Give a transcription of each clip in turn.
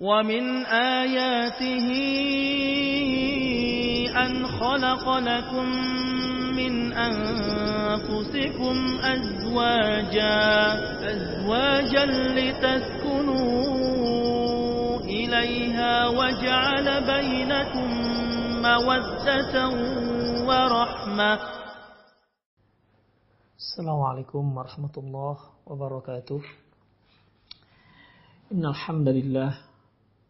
ومن آياته أن خلق لكم من أنفسكم أزواجا أزواجا لتسكنوا إليها وجعل بينكم مودة ورحمة. السلام عليكم ورحمة الله وبركاته. إن الحمد لله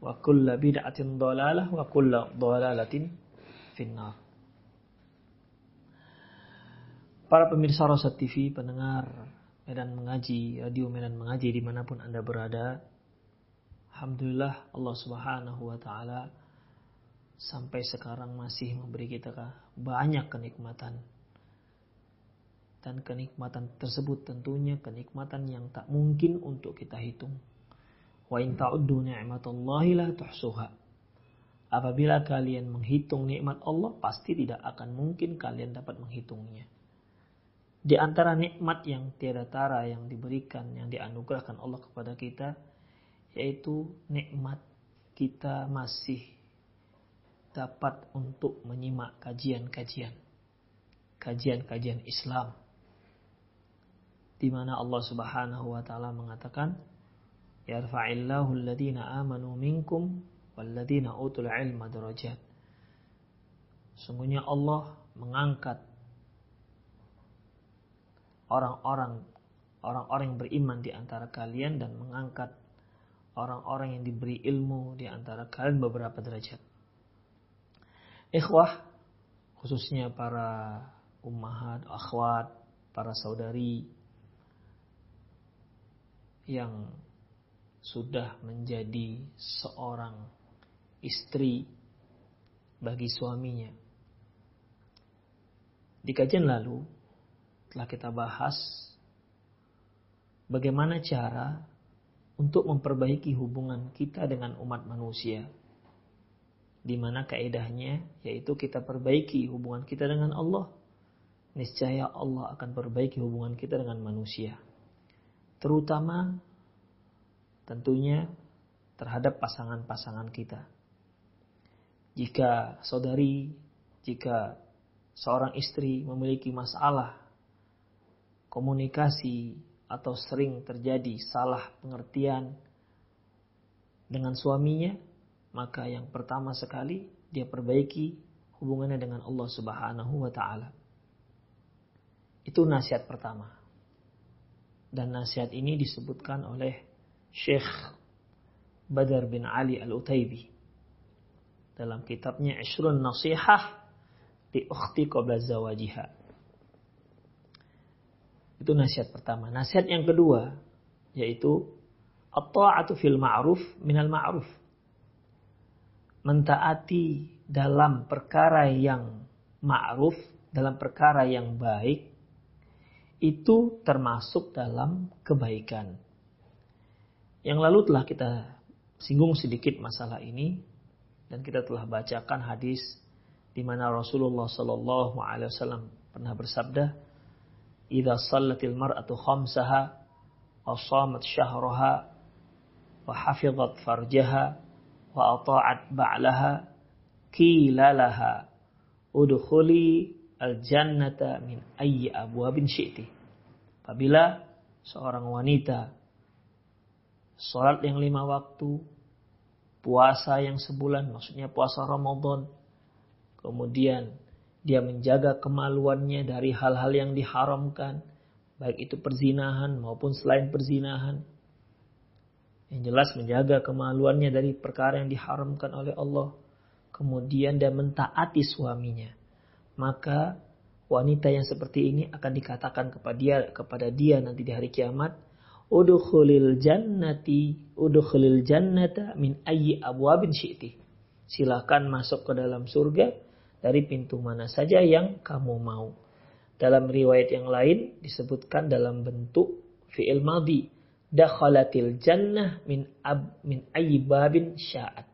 wa kulla bid'atin dolalah wa kulla dolalatin finnar. Para pemirsa Rosat TV, pendengar Medan Mengaji, Radio Medan Mengaji di mana pun Anda berada, Alhamdulillah Allah Subhanahu wa Ta'ala sampai sekarang masih memberi kita banyak kenikmatan. Dan kenikmatan tersebut tentunya kenikmatan yang tak mungkin untuk kita hitung Wa in ta'uddu ni'matallahi la tuhsuha. Apabila kalian menghitung nikmat Allah, pasti tidak akan mungkin kalian dapat menghitungnya. Di antara nikmat yang tiada tara yang diberikan, yang dianugerahkan Allah kepada kita, yaitu nikmat kita masih dapat untuk menyimak kajian-kajian. Kajian-kajian Islam. Di mana Allah Subhanahu wa taala mengatakan, "Yarfa'illahu alladhina amanu minkum walladhina utul ilma darajat." Sungguhnya Allah mengangkat orang-orang orang-orang yang beriman di antara kalian dan mengangkat orang-orang yang diberi ilmu di antara kalian beberapa derajat. Ikhwah, khususnya para ummahat, akhwat, para saudari yang sudah menjadi seorang istri bagi suaminya. Di kajian lalu telah kita bahas bagaimana cara untuk memperbaiki hubungan kita dengan umat manusia. Di mana kaedahnya yaitu kita perbaiki hubungan kita dengan Allah. Niscaya Allah akan perbaiki hubungan kita dengan manusia. Terutama tentunya terhadap pasangan-pasangan kita. Jika saudari, jika seorang istri memiliki masalah komunikasi atau sering terjadi salah pengertian dengan suaminya, maka yang pertama sekali dia perbaiki hubungannya dengan Allah Subhanahu wa taala. Itu nasihat pertama. Dan nasihat ini disebutkan oleh Syekh Badar bin Ali Al-Utaibi dalam kitabnya Ishrun Nasihah di Ukhti Qabla Zawajiha. Itu nasihat pertama. Nasihat yang kedua yaitu at-ta'atu fil ma'ruf minal ma'ruf. Mentaati dalam perkara yang ma'ruf, dalam perkara yang baik itu termasuk dalam kebaikan. Yang lalu telah kita singgung sedikit masalah ini dan kita telah bacakan hadis di mana Rasulullah Shallallahu alaihi wasallam pernah bersabda, "Idza shallatil mar'atu khamsaha wa shamat syahraha wa hafizat farjaha wa ata'at ba'laha qila laha udkhuli al-jannata min ayyi abwabin syi'ti." Apabila seorang wanita sholat yang lima waktu, puasa yang sebulan, maksudnya puasa Ramadan, kemudian dia menjaga kemaluannya dari hal-hal yang diharamkan, baik itu perzinahan maupun selain perzinahan. Yang jelas menjaga kemaluannya dari perkara yang diharamkan oleh Allah. Kemudian dia mentaati suaminya. Maka wanita yang seperti ini akan dikatakan kepada dia kepada dia nanti di hari kiamat, "Udkhulil jannati, udkhulil jannata min ayyi abwabin syi'ti." Silakan masuk ke dalam surga dari pintu mana saja yang kamu mau. Dalam riwayat yang lain disebutkan dalam bentuk fi'il madhi. Dakhalatil jannah min ab min ayyibabin sya'at.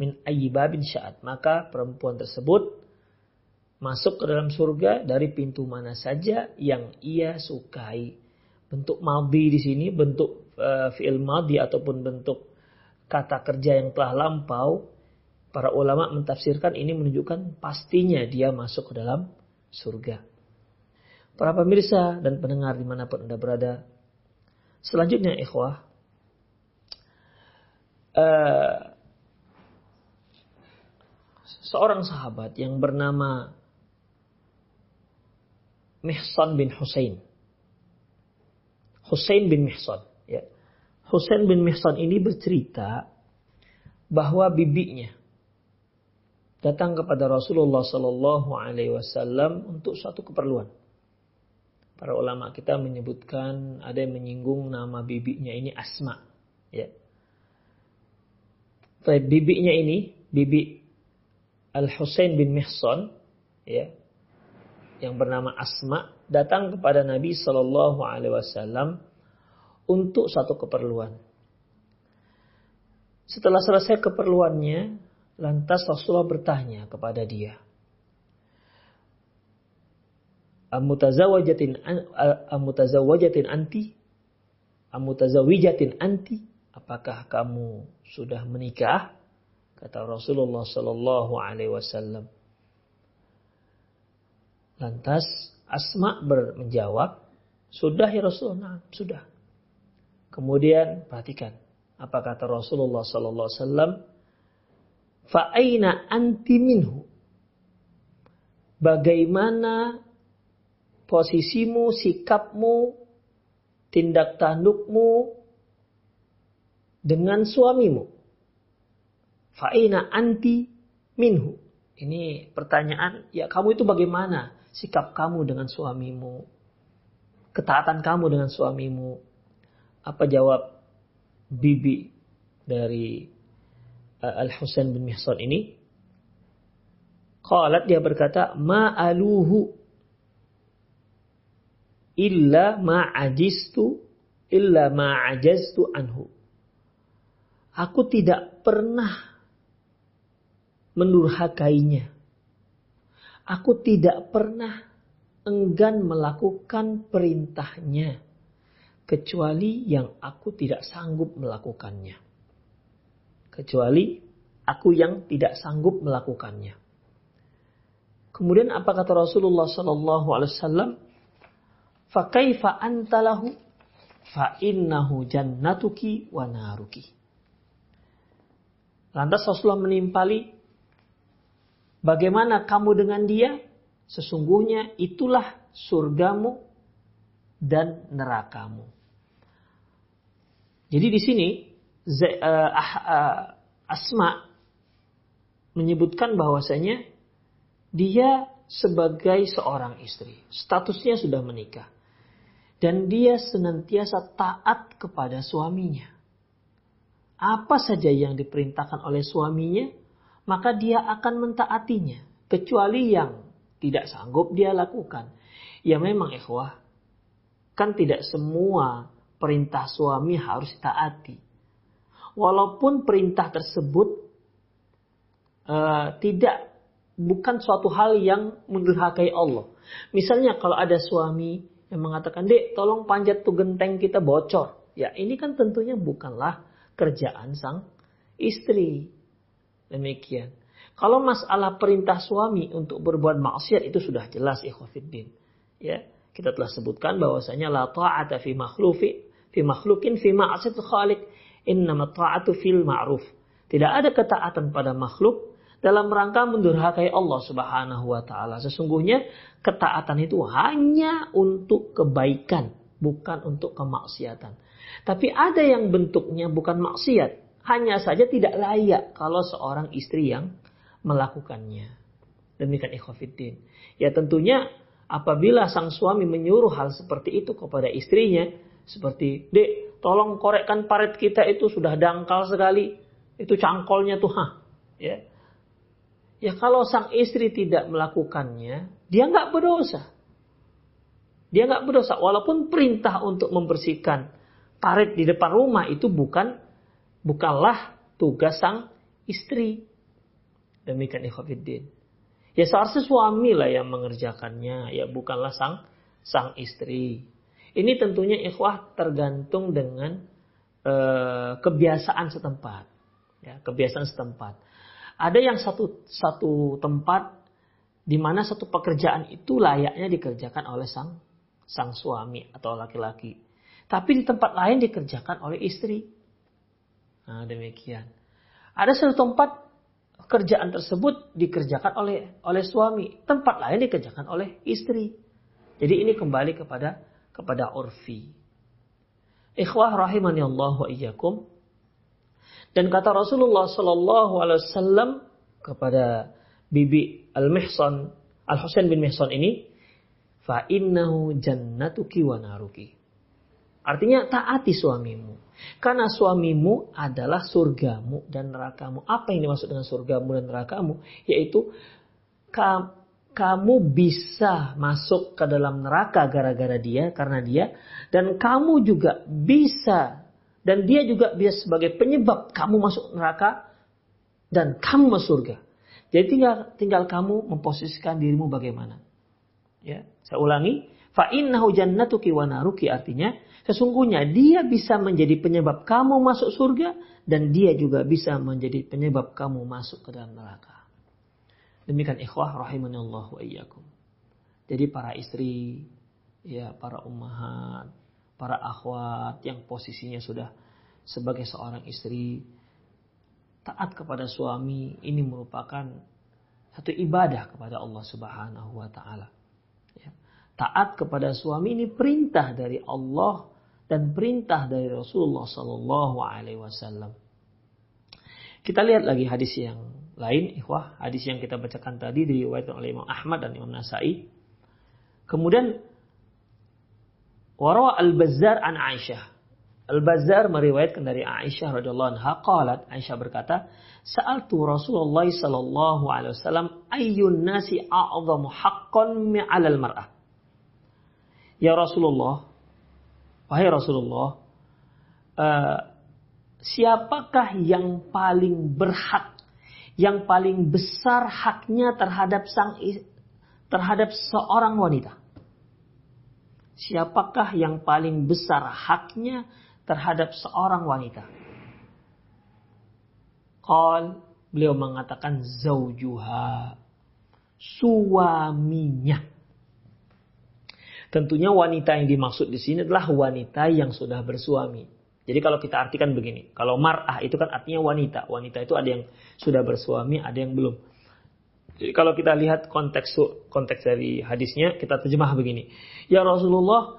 Min ayyibabin sya'at. Maka perempuan tersebut masuk ke dalam surga dari pintu mana saja yang ia sukai. Bentuk madhi di sini bentuk uh, fi'il madhi ataupun bentuk kata kerja yang telah lampau Para ulama mentafsirkan ini menunjukkan pastinya dia masuk ke dalam surga. Para pemirsa dan pendengar di mana pun Anda berada. Selanjutnya ikhwah. Uh, seorang sahabat yang bernama Mihsan bin Husain. Husain bin Mihsan. Ya. Husain bin Mihsan ini bercerita bahwa bibinya datang kepada Rasulullah Sallallahu Alaihi Wasallam untuk suatu keperluan. Para ulama kita menyebutkan ada yang menyinggung nama bibinya ini Asma. Ya. Baik, bibinya ini, bibi Al Husain bin Mihsan, ya, yang bernama Asma, datang kepada Nabi Sallallahu Alaihi Wasallam untuk satu keperluan. Setelah selesai keperluannya, Lantas Rasulullah bertanya kepada dia, Amutazawajatin amutazawajatin anti? Amutazawijatin anti? Apakah kamu sudah menikah? Kata Rasulullah sallallahu alaihi wasallam. Lantas Asma menjawab, "Sudah ya Rasulullah, nah, sudah." Kemudian perhatikan apa kata Rasulullah sallallahu alaihi wasallam Fa'aina anti minhu. Bagaimana posisimu, sikapmu, tindak tandukmu dengan suamimu. Fa'aina anti minhu. Ini pertanyaan, ya kamu itu bagaimana sikap kamu dengan suamimu? Ketaatan kamu dengan suamimu? Apa jawab bibi dari Al-Husain bin Mihsan ini Qalat dia berkata ma'aluhu illa ma'ajistu illa ma'ajaztu anhu. Aku tidak pernah mendurhakainya. Aku tidak pernah enggan melakukan perintahnya kecuali yang aku tidak sanggup melakukannya kecuali aku yang tidak sanggup melakukannya. Kemudian apa kata Rasulullah sallallahu alaihi wasallam? Fa kaifa antalahu fa innahu jannatuki wa naruki. Lantas Rasulullah menimpali bagaimana kamu dengan dia? Sesungguhnya itulah surgamu dan nerakamu. Jadi di sini uh, uh, Asma menyebutkan bahwasanya dia sebagai seorang istri, statusnya sudah menikah. Dan dia senantiasa taat kepada suaminya. Apa saja yang diperintahkan oleh suaminya, maka dia akan mentaatinya. Kecuali yang tidak sanggup dia lakukan. Ya memang ikhwah, kan tidak semua perintah suami harus ditaati walaupun perintah tersebut uh, tidak bukan suatu hal yang mendurhakai Allah. Misalnya kalau ada suami yang mengatakan, "Dek, tolong panjat tuh genteng kita bocor." Ya, ini kan tentunya bukanlah kerjaan sang istri. Demikian. Kalau masalah perintah suami untuk berbuat maksiat itu sudah jelas ikhwafiddin. Ya, kita telah sebutkan bahwasanya la ta'ata fi makhlufi fi makhlukin fi ma'asiyatil khaliq. Innama ta'atu fil ma'ruf. Tidak ada ketaatan pada makhluk dalam rangka mendurhakai Allah Subhanahu wa taala. Sesungguhnya ketaatan itu hanya untuk kebaikan, bukan untuk kemaksiatan. Tapi ada yang bentuknya bukan maksiat, hanya saja tidak layak kalau seorang istri yang melakukannya. Demikian ikhwafiddin. Ya tentunya apabila sang suami menyuruh hal seperti itu kepada istrinya, seperti, dek, tolong korekkan paret kita itu sudah dangkal sekali, itu cangkolnya tuh, ha, ya Ya kalau sang istri tidak melakukannya, dia nggak berdosa. Dia nggak berdosa. Walaupun perintah untuk membersihkan parit di depan rumah itu bukan bukanlah tugas sang istri. Demikian ikhwafiddin. Ya seharusnya suami lah yang mengerjakannya, ya bukanlah sang sang istri. Ini tentunya ikhwah tergantung dengan uh, kebiasaan setempat. Ya, kebiasaan setempat. Ada yang satu satu tempat di mana satu pekerjaan itu layaknya dikerjakan oleh sang sang suami atau laki-laki. Tapi di tempat lain dikerjakan oleh istri. Nah, demikian. Ada satu tempat kerjaan tersebut dikerjakan oleh oleh suami, tempat lain dikerjakan oleh istri. Jadi ini kembali kepada kepada urfi. Ikhwah rahimani Allah wa iyyakum. Dan kata Rasulullah Sallallahu Alaihi Wasallam kepada Bibi Al Mihsan Al Husain bin Mihsan ini, fa innahu jannatuki wa naruki. Artinya taati suamimu. Karena suamimu adalah surgamu dan nerakamu. Apa yang dimaksud dengan surgamu dan nerakamu? Yaitu kamu bisa masuk ke dalam neraka gara-gara dia, karena dia. Dan kamu juga bisa dan dia juga bisa sebagai penyebab kamu masuk neraka dan kamu masuk surga. Jadi tinggal tinggal kamu memposisikan dirimu bagaimana. Ya, saya ulangi, fa innahu jannatuki wa naruki artinya sesungguhnya dia bisa menjadi penyebab kamu masuk surga dan dia juga bisa menjadi penyebab kamu masuk ke dalam neraka. Demikian ikhwah rahimanallahu wa iyyakum. Jadi para istri, ya para ummahat, para akhwat yang posisinya sudah sebagai seorang istri taat kepada suami ini merupakan satu ibadah kepada Allah Subhanahu wa taala. Ya. Taat kepada suami ini perintah dari Allah dan perintah dari Rasulullah sallallahu alaihi wasallam. Kita lihat lagi hadis yang lain, ikhwah, hadis yang kita bacakan tadi diriwayatkan oleh Imam Ahmad dan Imam Nasai. Kemudian Warawa Al-Bazzar an Aisyah. Al-Bazzar meriwayatkan dari Aisyah radhiyallahu anha qalat Aisyah berkata, "Sa'altu Rasulullah sallallahu alaihi wasallam ayyun nasi a'zamu haqqan 'alal mar'ah?" Ya Rasulullah, wahai Rasulullah, uh, siapakah yang paling berhak, yang paling besar haknya terhadap sang terhadap seorang wanita? siapakah yang paling besar haknya terhadap seorang wanita? Qal beliau mengatakan zaujuha suaminya. Tentunya wanita yang dimaksud di sini adalah wanita yang sudah bersuami. Jadi kalau kita artikan begini, kalau mar'ah itu kan artinya wanita. Wanita itu ada yang sudah bersuami, ada yang belum. Jadi kalau kita lihat konteks konteks dari hadisnya, kita terjemah begini. Ya Rasulullah,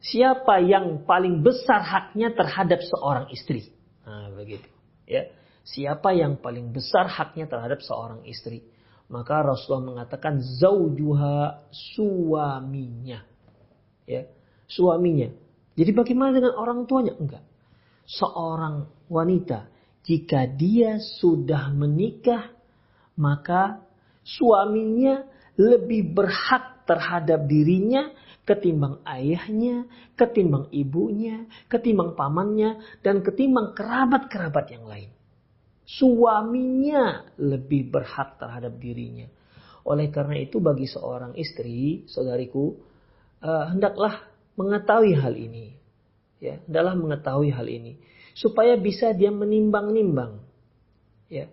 siapa yang paling besar haknya terhadap seorang istri? Nah, begitu. Ya. Siapa yang paling besar haknya terhadap seorang istri? Maka Rasulullah mengatakan zaujuha suaminya. Ya, suaminya. Jadi bagaimana dengan orang tuanya? Enggak. Seorang wanita jika dia sudah menikah maka suaminya lebih berhak terhadap dirinya ketimbang ayahnya, ketimbang ibunya, ketimbang pamannya, dan ketimbang kerabat-kerabat yang lain. Suaminya lebih berhak terhadap dirinya. Oleh karena itu bagi seorang istri, saudariku, uh, hendaklah mengetahui hal ini. Ya, hendaklah mengetahui hal ini supaya bisa dia menimbang-nimbang. Ya.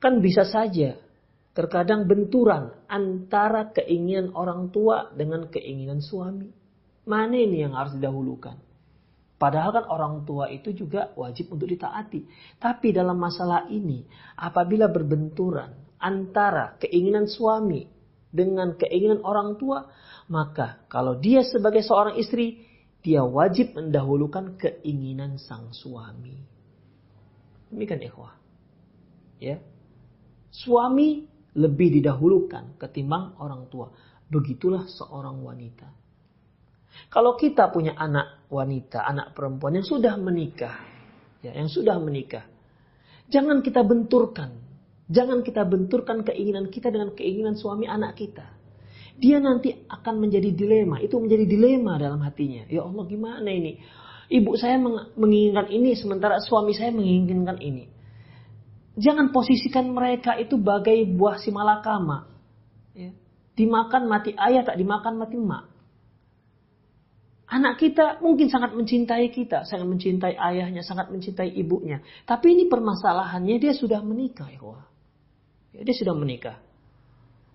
Kan bisa saja terkadang benturan antara keinginan orang tua dengan keinginan suami. Mana ini yang harus didahulukan? Padahal kan orang tua itu juga wajib untuk ditaati. Tapi dalam masalah ini, apabila berbenturan antara keinginan suami dengan keinginan orang tua, maka kalau dia sebagai seorang istri, dia wajib mendahulukan keinginan sang suami. Demikian ikhwah. Ya. Suami lebih didahulukan ketimbang orang tua. Begitulah seorang wanita. Kalau kita punya anak wanita, anak perempuan yang sudah menikah, ya, yang sudah menikah, jangan kita benturkan, jangan kita benturkan keinginan kita dengan keinginan suami anak kita. Dia nanti akan menjadi dilema, itu menjadi dilema dalam hatinya. Ya Allah gimana ini? Ibu saya menginginkan ini sementara suami saya menginginkan ini. Jangan posisikan mereka itu bagai buah si malakama. Ya. Dimakan mati ayah, tak dimakan mati emak. Anak kita mungkin sangat mencintai kita, sangat mencintai ayahnya, sangat mencintai ibunya. Tapi ini permasalahannya dia sudah menikah, ya. ya dia sudah menikah.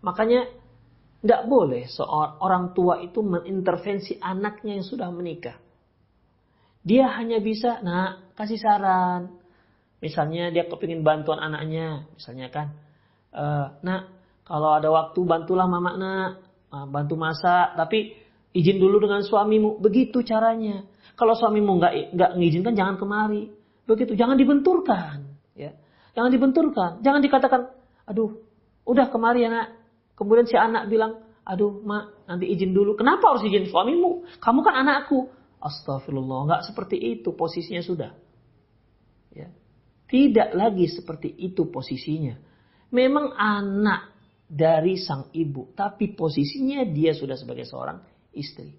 Makanya tidak boleh seorang orang tua itu mengintervensi anaknya yang sudah menikah. Dia hanya bisa, nah kasih saran. Misalnya dia kepingin bantuan anaknya, misalnya kan, e, nak kalau ada waktu bantulah mama nak, bantu masak. Tapi Izin dulu dengan suamimu. Begitu caranya. Kalau suamimu nggak nggak mengizinkan, jangan kemari. Begitu. Jangan dibenturkan. Ya. Jangan dibenturkan. Jangan dikatakan, aduh, udah kemari ya nak. Kemudian si anak bilang, aduh mak, nanti izin dulu. Kenapa harus izin suamimu? Kamu kan anakku. Astagfirullah, nggak seperti itu posisinya sudah. Ya. Tidak lagi seperti itu posisinya. Memang anak dari sang ibu, tapi posisinya dia sudah sebagai seorang istri.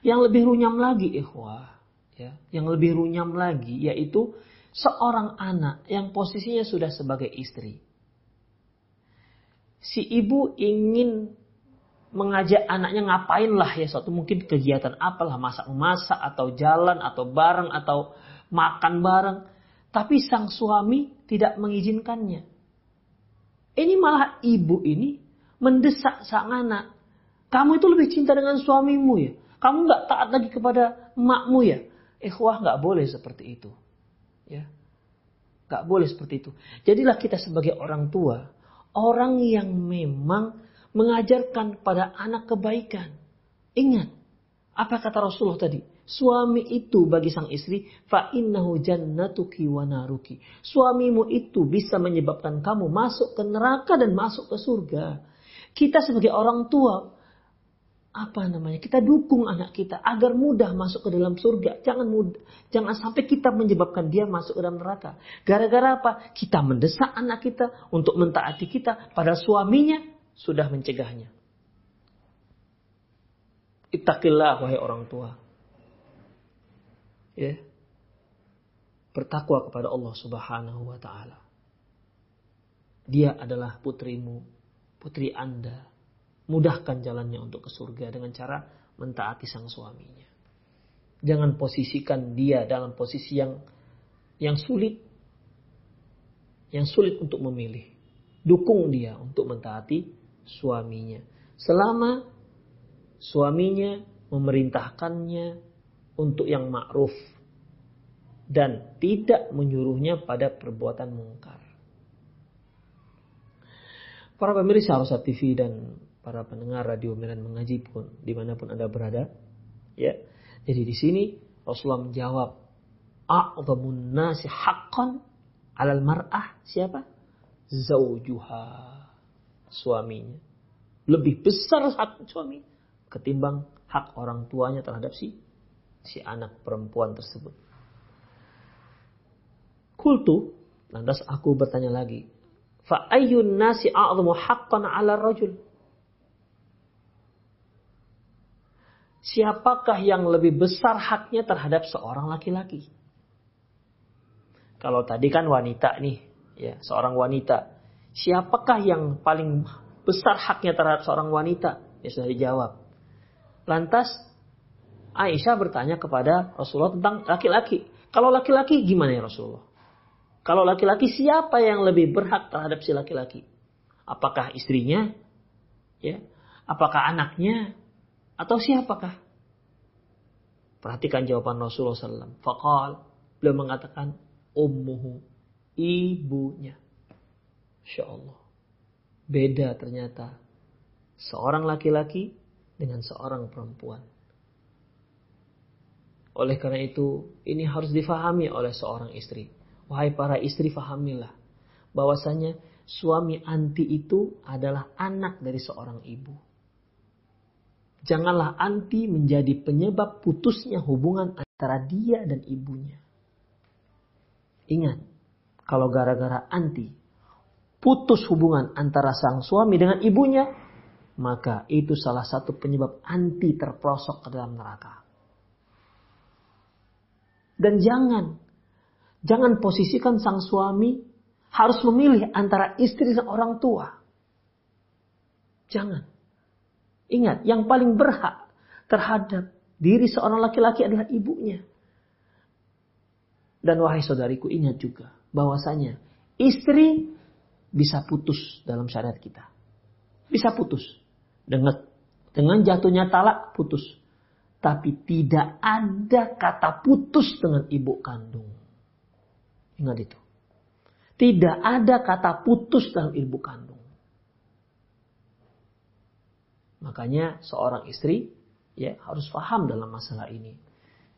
Yang lebih runyam lagi ikhwah, ya, yang lebih runyam lagi yaitu seorang anak yang posisinya sudah sebagai istri. Si ibu ingin mengajak anaknya ngapain lah ya suatu mungkin kegiatan apalah masak masak atau jalan atau bareng atau makan bareng tapi sang suami tidak mengizinkannya ini malah ibu ini mendesak sang anak kamu itu lebih cinta dengan suamimu ya. Kamu nggak taat lagi kepada emakmu ya. Ikhwah nggak boleh seperti itu. Ya. Nggak boleh seperti itu. Jadilah kita sebagai orang tua. Orang yang memang mengajarkan pada anak kebaikan. Ingat. Apa kata Rasulullah tadi? Suami itu bagi sang istri fa innahu jannatuki wa naruki. Suamimu itu bisa menyebabkan kamu masuk ke neraka dan masuk ke surga. Kita sebagai orang tua apa namanya? Kita dukung anak kita agar mudah masuk ke dalam surga. Jangan mudah jangan sampai kita menyebabkan dia masuk ke dalam neraka. Gara-gara apa? Kita mendesak anak kita untuk mentaati kita pada suaminya sudah mencegahnya. Ittaqillah wahai orang tua. Ya. Bertakwa kepada Allah Subhanahu wa taala. Dia adalah putrimu putri Anda mudahkan jalannya untuk ke surga dengan cara mentaati sang suaminya. Jangan posisikan dia dalam posisi yang yang sulit yang sulit untuk memilih. Dukung dia untuk mentaati suaminya. Selama suaminya memerintahkannya untuk yang ma'ruf dan tidak menyuruhnya pada perbuatan mungkar. Para pemirsa Rosa TV dan para pendengar radio Miran mengaji pun di mana pun anda berada ya. Jadi di sini Rasulullah menjawab a'zamun nasi haqqan alal mar'ah. Siapa? Zaujuha suaminya. Lebih besar hak suami ketimbang hak orang tuanya terhadap si si anak perempuan tersebut. Kultu lantas aku bertanya lagi fa ayyun nasi a'zamu haqqan 'ala rajul siapakah yang lebih besar haknya terhadap seorang laki-laki? Kalau tadi kan wanita nih, ya, seorang wanita. Siapakah yang paling besar haknya terhadap seorang wanita? Ya sudah dijawab. Lantas Aisyah bertanya kepada Rasulullah tentang laki-laki. Kalau laki-laki gimana ya Rasulullah? Kalau laki-laki siapa yang lebih berhak terhadap si laki-laki? Apakah istrinya? Ya. Apakah anaknya? Atau siapakah? Perhatikan jawaban Rasulullah SAW. Fakal. Beliau mengatakan ummuhu. Ibunya. Insya Allah. Beda ternyata. Seorang laki-laki dengan seorang perempuan. Oleh karena itu, ini harus difahami oleh seorang istri. Wahai para istri, fahamilah. bahwasanya suami anti itu adalah anak dari seorang ibu. Janganlah anti menjadi penyebab putusnya hubungan antara dia dan ibunya. Ingat, kalau gara-gara anti putus hubungan antara sang suami dengan ibunya, maka itu salah satu penyebab anti terprosok ke dalam neraka. Dan jangan, jangan posisikan sang suami harus memilih antara istri dan orang tua. Jangan. Ingat, yang paling berhak terhadap diri seorang laki-laki adalah ibunya. Dan wahai saudariku ingat juga bahwasanya istri bisa putus dalam syariat kita. Bisa putus. Dengan dengan jatuhnya talak putus. Tapi tidak ada kata putus dengan ibu kandung. Ingat itu. Tidak ada kata putus dalam ibu kandung. Makanya seorang istri ya harus paham dalam masalah ini.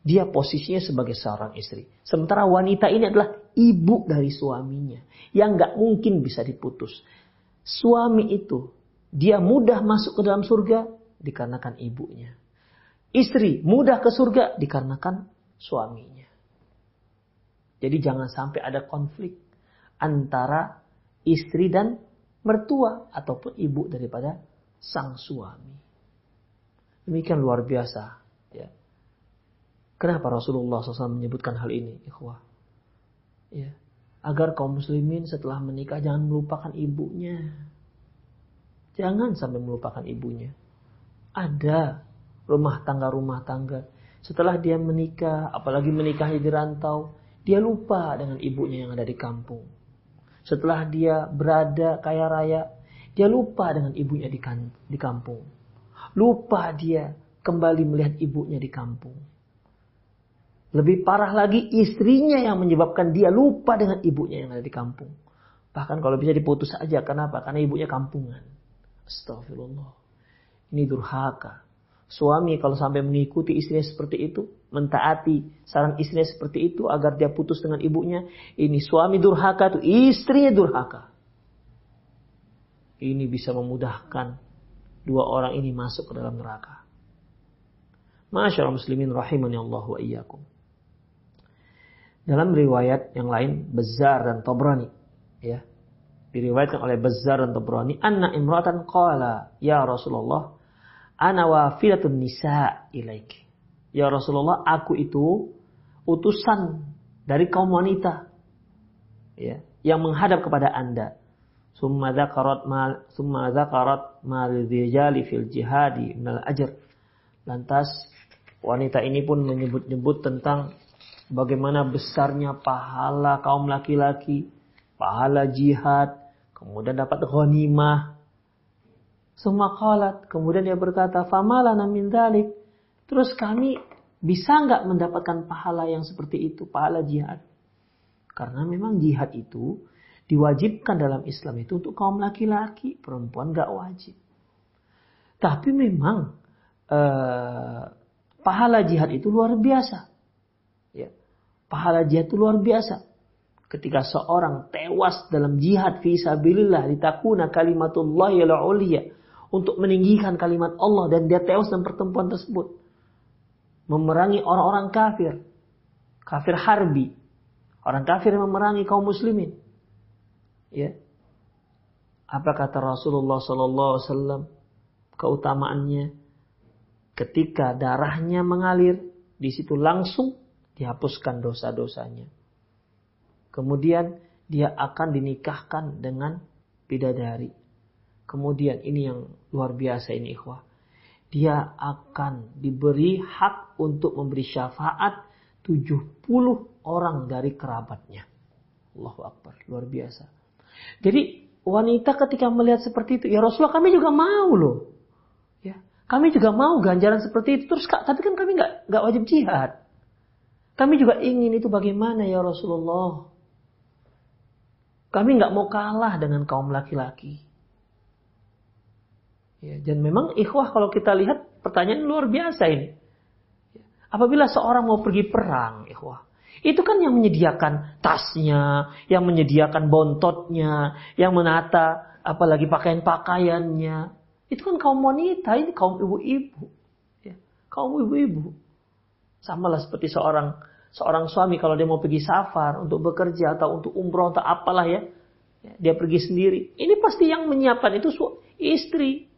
Dia posisinya sebagai seorang istri. Sementara wanita ini adalah ibu dari suaminya. Yang nggak mungkin bisa diputus. Suami itu, dia mudah masuk ke dalam surga dikarenakan ibunya. Istri mudah ke surga dikarenakan suaminya. Jadi jangan sampai ada konflik antara istri dan mertua ataupun ibu daripada sang suami. Demikian luar biasa. Ya. Kenapa Rasulullah SAW menyebutkan hal ini, ikhwah? Ya. Agar kaum muslimin setelah menikah jangan melupakan ibunya. Jangan sampai melupakan ibunya. Ada rumah tangga-rumah tangga. Setelah dia menikah, apalagi menikahnya di rantau, dia lupa dengan ibunya yang ada di kampung. Setelah dia berada kaya raya, dia lupa dengan ibunya di, kan, di kampung. Lupa dia kembali melihat ibunya di kampung. Lebih parah lagi istrinya yang menyebabkan dia lupa dengan ibunya yang ada di kampung. Bahkan kalau bisa diputus saja. Kenapa? Karena ibunya kampungan. Astagfirullah. Ini durhaka. Suami kalau sampai mengikuti istrinya seperti itu. Mentaati saran istrinya seperti itu. Agar dia putus dengan ibunya. Ini suami durhaka tuh istrinya durhaka ini bisa memudahkan dua orang ini masuk ke dalam neraka. Masyaallah muslimin rahimani Allah wa iyyakum. Dalam riwayat yang lain Bezar dan Tobrani ya. Diriwayatkan oleh Bezar dan Tobrani, anna imratan qala ya Rasulullah ana wafilatun nisa ilaik. Ya Rasulullah, aku itu utusan dari kaum wanita ya, yang menghadap kepada Anda. Summa dzakarat mal summa dzakarat mal rijali fil jihadi minal. Lantas wanita ini pun menyebut-nyebut tentang bagaimana besarnya pahala kaum laki-laki, pahala jihad, kemudian dapat ghanimah. Semua qalat, kemudian dia berkata, "Famalana min dalik." Terus kami bisa nggak mendapatkan pahala yang seperti itu, pahala jihad? Karena memang jihad itu diwajibkan dalam Islam itu untuk kaum laki-laki, perempuan gak wajib. Tapi memang eh, pahala jihad itu luar biasa. Ya, pahala jihad itu luar biasa. Ketika seorang tewas dalam jihad fi sabilillah litakuna kalimatullah ya untuk meninggikan kalimat Allah dan dia tewas dalam pertempuran tersebut. Memerangi orang-orang kafir. Kafir harbi. Orang kafir memerangi kaum muslimin. Ya. Apa kata Rasulullah sallallahu alaihi wasallam keutamaannya ketika darahnya mengalir di situ langsung dihapuskan dosa-dosanya. Kemudian dia akan dinikahkan dengan bidadari. Kemudian ini yang luar biasa ini ikhwah. Dia akan diberi hak untuk memberi syafaat 70 orang dari kerabatnya. Allahu Akbar, luar biasa. Jadi wanita ketika melihat seperti itu, ya Rasulullah kami juga mau loh. Ya, kami juga mau ganjaran seperti itu. Terus tapi kan kami nggak nggak wajib jihad. Kami juga ingin itu bagaimana ya Rasulullah. Kami nggak mau kalah dengan kaum laki-laki. Ya, dan memang ikhwah kalau kita lihat pertanyaan luar biasa ini. Apabila seorang mau pergi perang, ikhwah, itu kan yang menyediakan tasnya, yang menyediakan bontotnya, yang menata apalagi pakaian-pakaiannya. Itu kan kaum wanita, ini kaum ibu-ibu. Ya, kaum ibu-ibu. Sama lah seperti seorang seorang suami kalau dia mau pergi safar untuk bekerja atau untuk umroh atau apalah ya, ya dia pergi sendiri. Ini pasti yang menyiapkan itu istri.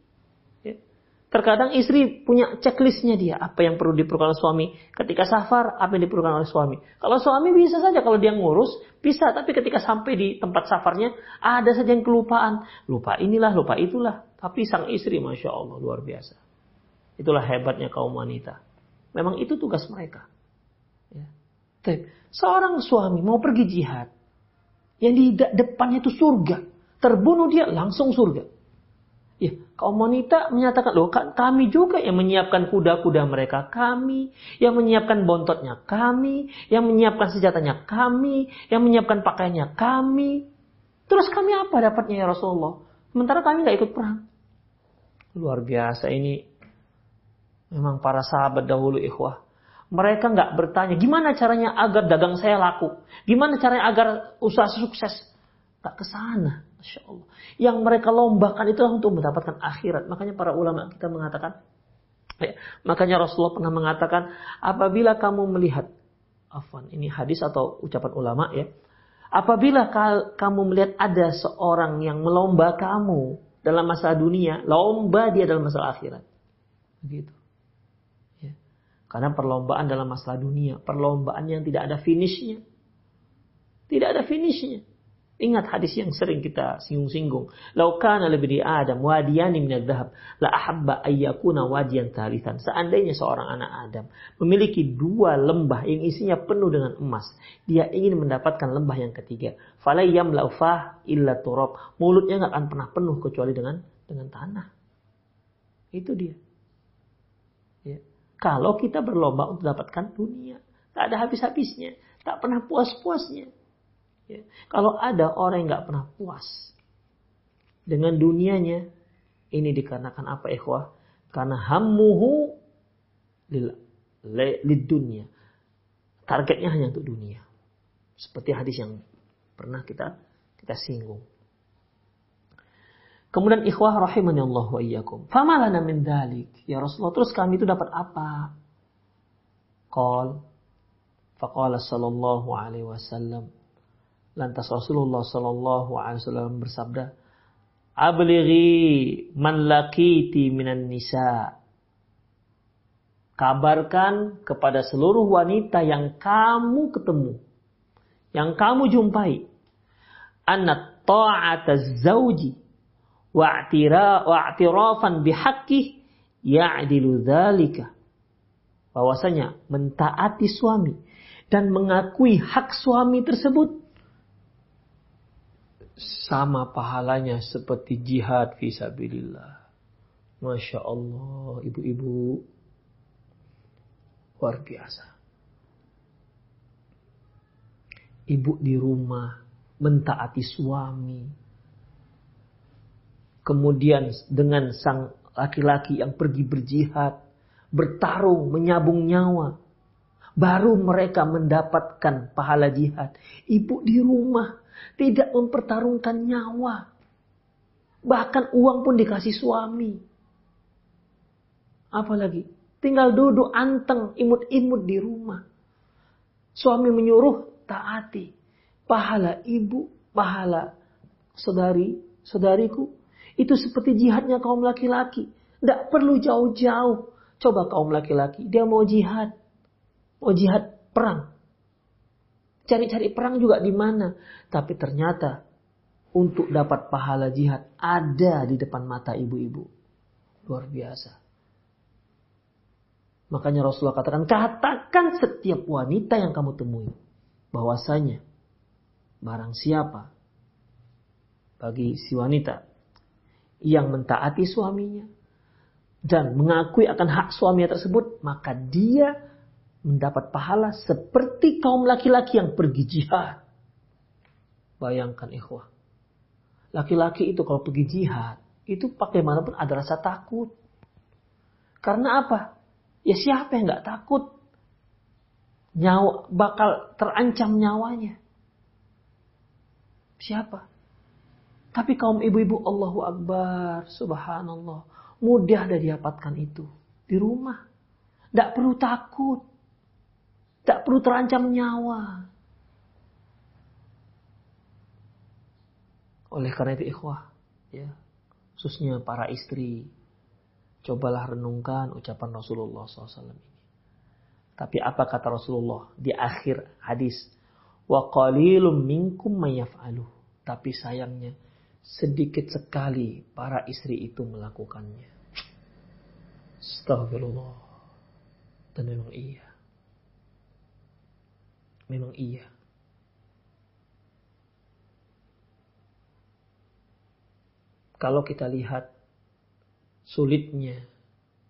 Terkadang istri punya checklistnya dia apa yang perlu diperlukan oleh suami ketika safar apa yang diperlukan oleh suami. Kalau suami bisa saja kalau dia ngurus bisa, tapi ketika sampai di tempat safarnya ada saja yang kelupaan, lupa inilah lupa itulah. Tapi sang istri masya Allah luar biasa. Itulah hebatnya kaum wanita. Memang itu tugas mereka. Ya. Seorang suami mau pergi jihad. Yang di depannya itu surga. Terbunuh dia langsung surga. Kaum wanita menyatakan, loh kami juga yang menyiapkan kuda-kuda mereka. Kami yang menyiapkan bontotnya. Kami yang menyiapkan senjatanya. Kami yang menyiapkan pakaiannya. Kami. Terus kami apa dapatnya ya Rasulullah? Sementara kami nggak ikut perang. Luar biasa ini. Memang para sahabat dahulu ikhwah mereka nggak bertanya, gimana caranya agar dagang saya laku? Gimana caranya agar usaha sukses? Tak ke sana. Masya Allah. Yang mereka lombakan itu untuk mendapatkan akhirat. Makanya para ulama kita mengatakan, ya, makanya Rasulullah pernah mengatakan, apabila kamu melihat, afwan, ini hadis atau ucapan ulama ya, apabila kamu melihat ada seorang yang melomba kamu dalam masalah dunia, lomba dia dalam masalah akhirat. Begitu. Karena perlombaan dalam masalah dunia, perlombaan yang tidak ada finishnya. Tidak ada finishnya. Ingat hadis yang sering kita singgung-singgung. Laukana lebih di Adam wadiyani minad dhahab la ahabba ayyakuna wadiyan talithan. Seandainya seorang anak Adam memiliki dua lembah yang isinya penuh dengan emas, dia ingin mendapatkan lembah yang ketiga. Falayyam laufah illa turab. Mulutnya nggak akan pernah penuh kecuali dengan dengan tanah. Itu dia. Ya. Kalau kita berlomba untuk dapatkan dunia. Tak ada habis-habisnya. Tak pernah puas-puasnya. Ya. Kalau ada orang yang gak pernah puas dengan dunianya, ini dikarenakan apa ikhwah? Karena hammuhu lid dunia. Targetnya hanya untuk dunia. Seperti hadis yang pernah kita kita singgung. Kemudian ikhwah rahimani Allah wa iyyakum. Famalana min dalik. Ya Rasulullah, terus kami itu dapat apa? Qal faqala sallallahu alaihi wasallam. Lantas Rasulullah sallallahu alaihi wasallam bersabda, "Ablighi man laqiti minan nisa." Kabarkan kepada seluruh wanita yang kamu ketemu, yang kamu jumpai, anna ta'ata zauji wa'tirafan bihaqqih ya'dilu dzalika. Bahwasanya mentaati suami dan mengakui hak suami tersebut sama pahalanya seperti jihad fisabilillah. Masya Allah, ibu-ibu luar biasa. Ibu di rumah mentaati suami, Kemudian dengan sang laki-laki yang pergi berjihad, bertarung, menyabung nyawa. Baru mereka mendapatkan pahala jihad. Ibu di rumah tidak mempertarungkan nyawa. Bahkan uang pun dikasih suami. Apalagi tinggal duduk anteng, imut-imut di rumah. Suami menyuruh taati. Pahala ibu, pahala saudari, saudariku itu seperti jihadnya kaum laki-laki. Tidak perlu jauh-jauh. Coba kaum laki-laki, dia mau jihad. Mau jihad perang. Cari-cari perang juga di mana. Tapi ternyata untuk dapat pahala jihad ada di depan mata ibu-ibu. Luar biasa. Makanya Rasulullah katakan, katakan setiap wanita yang kamu temui. Bahwasanya, barang siapa bagi si wanita yang mentaati suaminya dan mengakui akan hak suaminya tersebut, maka dia mendapat pahala seperti kaum laki-laki yang pergi jihad. Bayangkan ikhwah. Laki-laki itu kalau pergi jihad, itu pakai pun ada rasa takut. Karena apa? Ya siapa yang nggak takut? Nyawa bakal terancam nyawanya. Siapa? Tapi kaum ibu-ibu Allahu Akbar, subhanallah. Mudah dah didapatkan itu. Di rumah. Tidak perlu takut. Tak perlu terancam nyawa. Oleh karena itu ikhwah, ya, khususnya para istri, cobalah renungkan ucapan Rasulullah SAW ini. Tapi apa kata Rasulullah di akhir hadis? Wa qalilum minkum mayaf'alu. Tapi sayangnya sedikit sekali para istri itu melakukannya. Astagfirullah. Dan memang iya. Memang iya. Kalau kita lihat sulitnya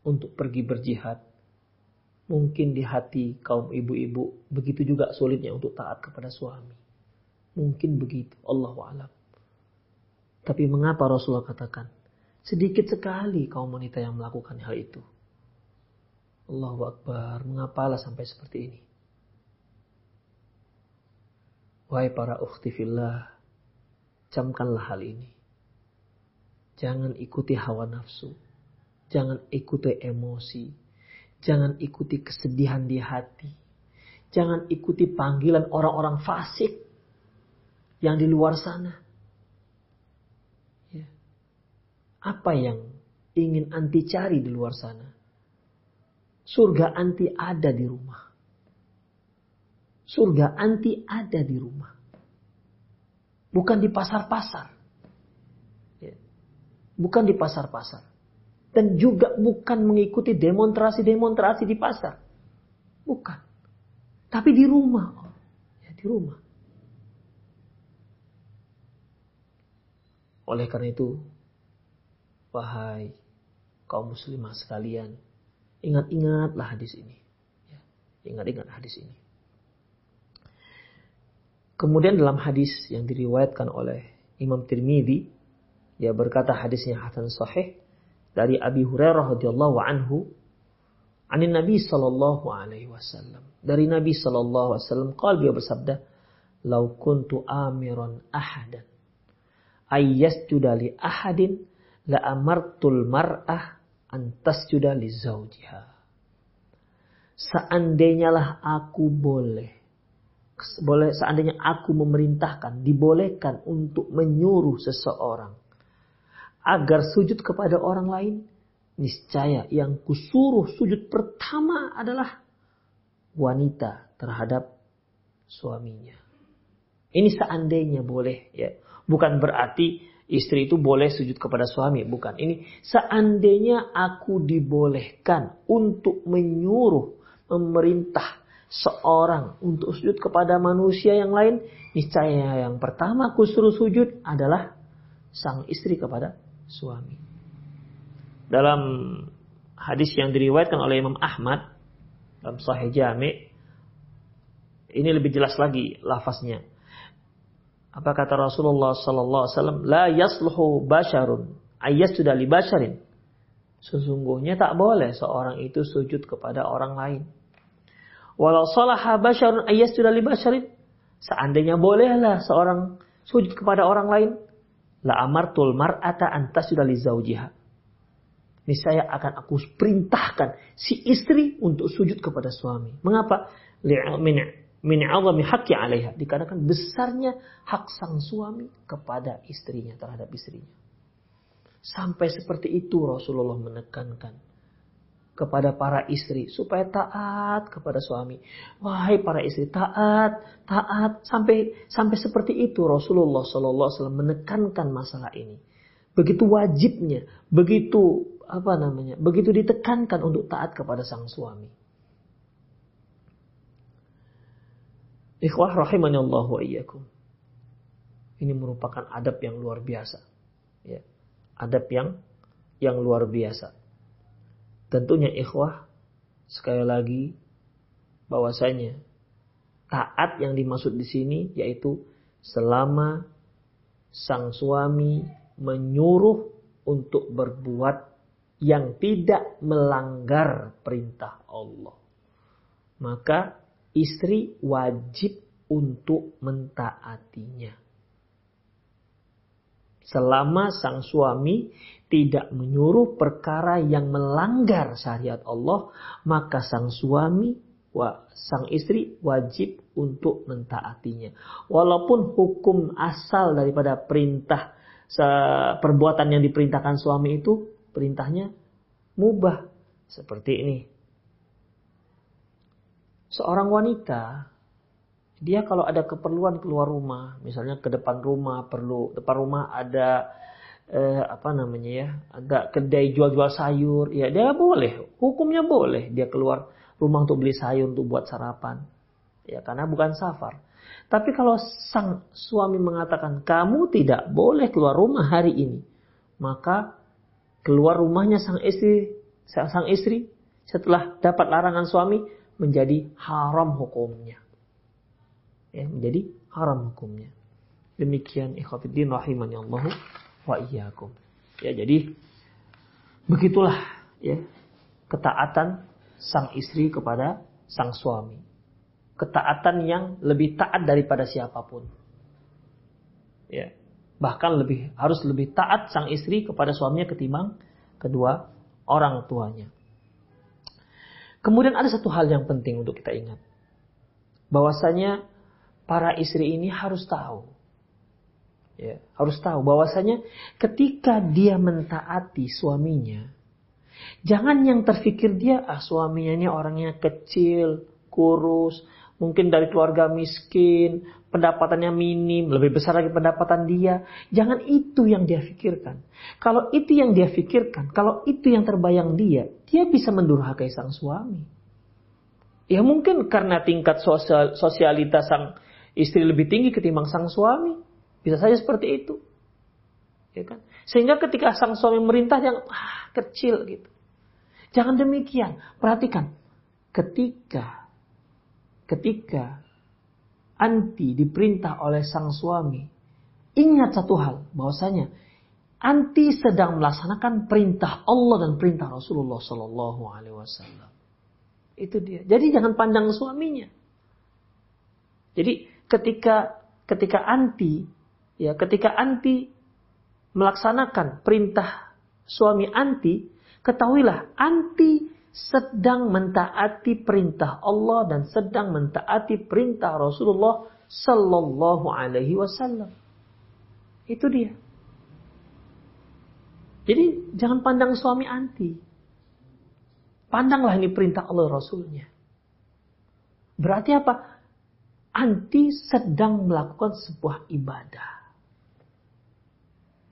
untuk pergi berjihad, mungkin di hati kaum ibu-ibu begitu juga sulitnya untuk taat kepada suami. Mungkin begitu, Allah alam. Tapi mengapa Rasulullah katakan, sedikit sekali kaum wanita yang melakukan hal itu. Allahu Akbar, mengapalah sampai seperti ini? Wahai para ukhti fillah, camkanlah hal ini. Jangan ikuti hawa nafsu. Jangan ikuti emosi. Jangan ikuti kesedihan di hati. Jangan ikuti panggilan orang-orang fasik yang di luar sana. Ya. Apa yang ingin anti cari di luar sana? Surga anti ada di rumah. Surga anti ada di rumah. Bukan di pasar-pasar. Ya. Bukan di pasar-pasar. Dan juga bukan mengikuti demonstrasi-demonstrasi di pasar. Bukan. Tapi di rumah. Ya, di rumah. Oleh karena itu, wahai kaum muslimah sekalian, ingat-ingatlah hadis ini. Ya, ingat-ingat hadis ini. Kemudian dalam hadis yang diriwayatkan oleh Imam Tirmidzi, dia berkata hadisnya hasan sahih dari Abi Hurairah radhiyallahu anhu, anin Nabi sallallahu alaihi wasallam. Dari Nabi sallallahu alaihi wasallam qala dia bersabda, "Lau kuntu amiran ahadan ayyasjuda li ahadin la amartul mar'ah an tasjuda li zawjiha." Seandainya lah aku boleh boleh seandainya aku memerintahkan, dibolehkan untuk menyuruh seseorang agar sujud kepada orang lain, niscaya yang kusuruh sujud pertama adalah wanita terhadap suaminya. Ini seandainya boleh ya. Bukan berarti istri itu boleh sujud kepada suami, bukan. Ini seandainya aku dibolehkan untuk menyuruh, memerintah seorang untuk sujud kepada manusia yang lain, niscaya yang pertama aku suruh sujud adalah sang istri kepada suami. Dalam hadis yang diriwayatkan oleh Imam Ahmad dalam Sahih Jami' ini lebih jelas lagi lafaznya. Apa kata Rasulullah sallallahu alaihi wasallam? La yasluhu basharun ayyasjuda li basharin. Sesungguhnya tak boleh seorang itu sujud kepada orang lain Walau salaha basyarun ayyasjuda li basyarin. Seandainya bolehlah seorang sujud kepada orang lain. La amartul mar'ata antasjuda li zaujiha. Niscaya akan aku perintahkan si istri untuk sujud kepada suami. Mengapa? Min min azami haqqi 'alaiha. Dikarenakan besarnya hak sang suami kepada istrinya terhadap istrinya. Sampai seperti itu Rasulullah menekankan kepada para istri supaya taat kepada suami. Wahai para istri, taat, taat sampai sampai seperti itu Rasulullah Shallallahu Alaihi Wasallam menekankan masalah ini. Begitu wajibnya, begitu apa namanya, begitu ditekankan untuk taat kepada sang suami. Ikhwah rahimani Allah wa iyyakum. Ini merupakan adab yang luar biasa. Ya. Adab yang yang luar biasa. Tentunya ikhwah sekali lagi bahwasanya taat yang dimaksud di sini yaitu selama sang suami menyuruh untuk berbuat yang tidak melanggar perintah Allah. Maka istri wajib untuk mentaatinya. Selama sang suami tidak menyuruh perkara yang melanggar syariat Allah, maka sang suami, sang istri wajib untuk mentaatinya. Walaupun hukum asal daripada perintah perbuatan yang diperintahkan suami itu perintahnya mubah seperti ini. Seorang wanita dia kalau ada keperluan keluar rumah, misalnya ke depan rumah perlu depan rumah ada eh, apa namanya ya, ada kedai jual-jual sayur, ya dia boleh, hukumnya boleh dia keluar rumah untuk beli sayur untuk buat sarapan, ya karena bukan safar. Tapi kalau sang suami mengatakan kamu tidak boleh keluar rumah hari ini, maka keluar rumahnya sang istri, sang istri setelah dapat larangan suami menjadi haram hukumnya ya, menjadi haram hukumnya. Demikian ikhwatiddin rahimani Allah wa iyyakum. Ya, jadi begitulah ya ketaatan sang istri kepada sang suami. Ketaatan yang lebih taat daripada siapa pun. Ya. Bahkan lebih harus lebih taat sang istri kepada suaminya ketimbang kedua orang tuanya. Kemudian ada satu hal yang penting untuk kita ingat. Bahwasanya para istri ini harus tahu. Ya, harus tahu bahwasanya ketika dia mentaati suaminya, jangan yang terfikir dia ah suaminya ini orangnya kecil, kurus, mungkin dari keluarga miskin, pendapatannya minim, lebih besar lagi pendapatan dia. Jangan itu yang dia pikirkan. Kalau itu yang dia pikirkan, kalau itu yang terbayang dia, dia bisa mendurhakai sang suami. Ya mungkin karena tingkat sosial, sosialitas sang istri lebih tinggi ketimbang sang suami. Bisa saja seperti itu. Ya kan? Sehingga ketika sang suami merintah yang ah, kecil gitu. Jangan demikian. Perhatikan. Ketika ketika anti diperintah oleh sang suami, ingat satu hal bahwasanya anti sedang melaksanakan perintah Allah dan perintah Rasulullah Shallallahu Alaihi Wasallam. Itu dia. Jadi jangan pandang suaminya. Jadi ketika ketika anti ya ketika anti melaksanakan perintah suami anti ketahuilah anti sedang mentaati perintah Allah dan sedang mentaati perintah Rasulullah sallallahu alaihi wasallam. Itu dia. Jadi jangan pandang suami anti. Pandanglah ini perintah Allah Rasulnya. Berarti apa? Anti sedang melakukan sebuah ibadah.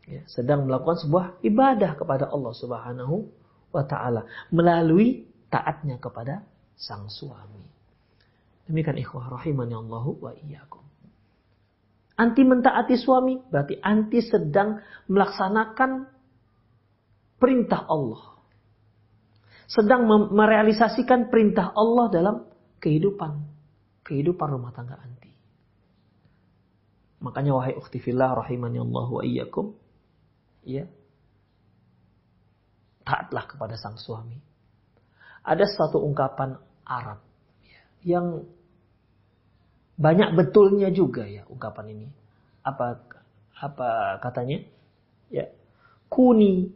Ya, sedang melakukan sebuah ibadah kepada Allah Subhanahu wa taala melalui taatnya kepada sang suami. Demikian ikhwah rahimani Allah wa iyyakum. Anti mentaati suami berarti anti sedang melaksanakan perintah Allah. Sedang merealisasikan perintah Allah dalam kehidupan kehidupan rumah tangga anti. Makanya wahai ukhti fillah rahimani Allah wa iyyakum. Ya. Taatlah kepada sang suami. Ada satu ungkapan Arab ya, yang banyak betulnya juga ya ungkapan ini. Apa apa katanya? Ya. Kuni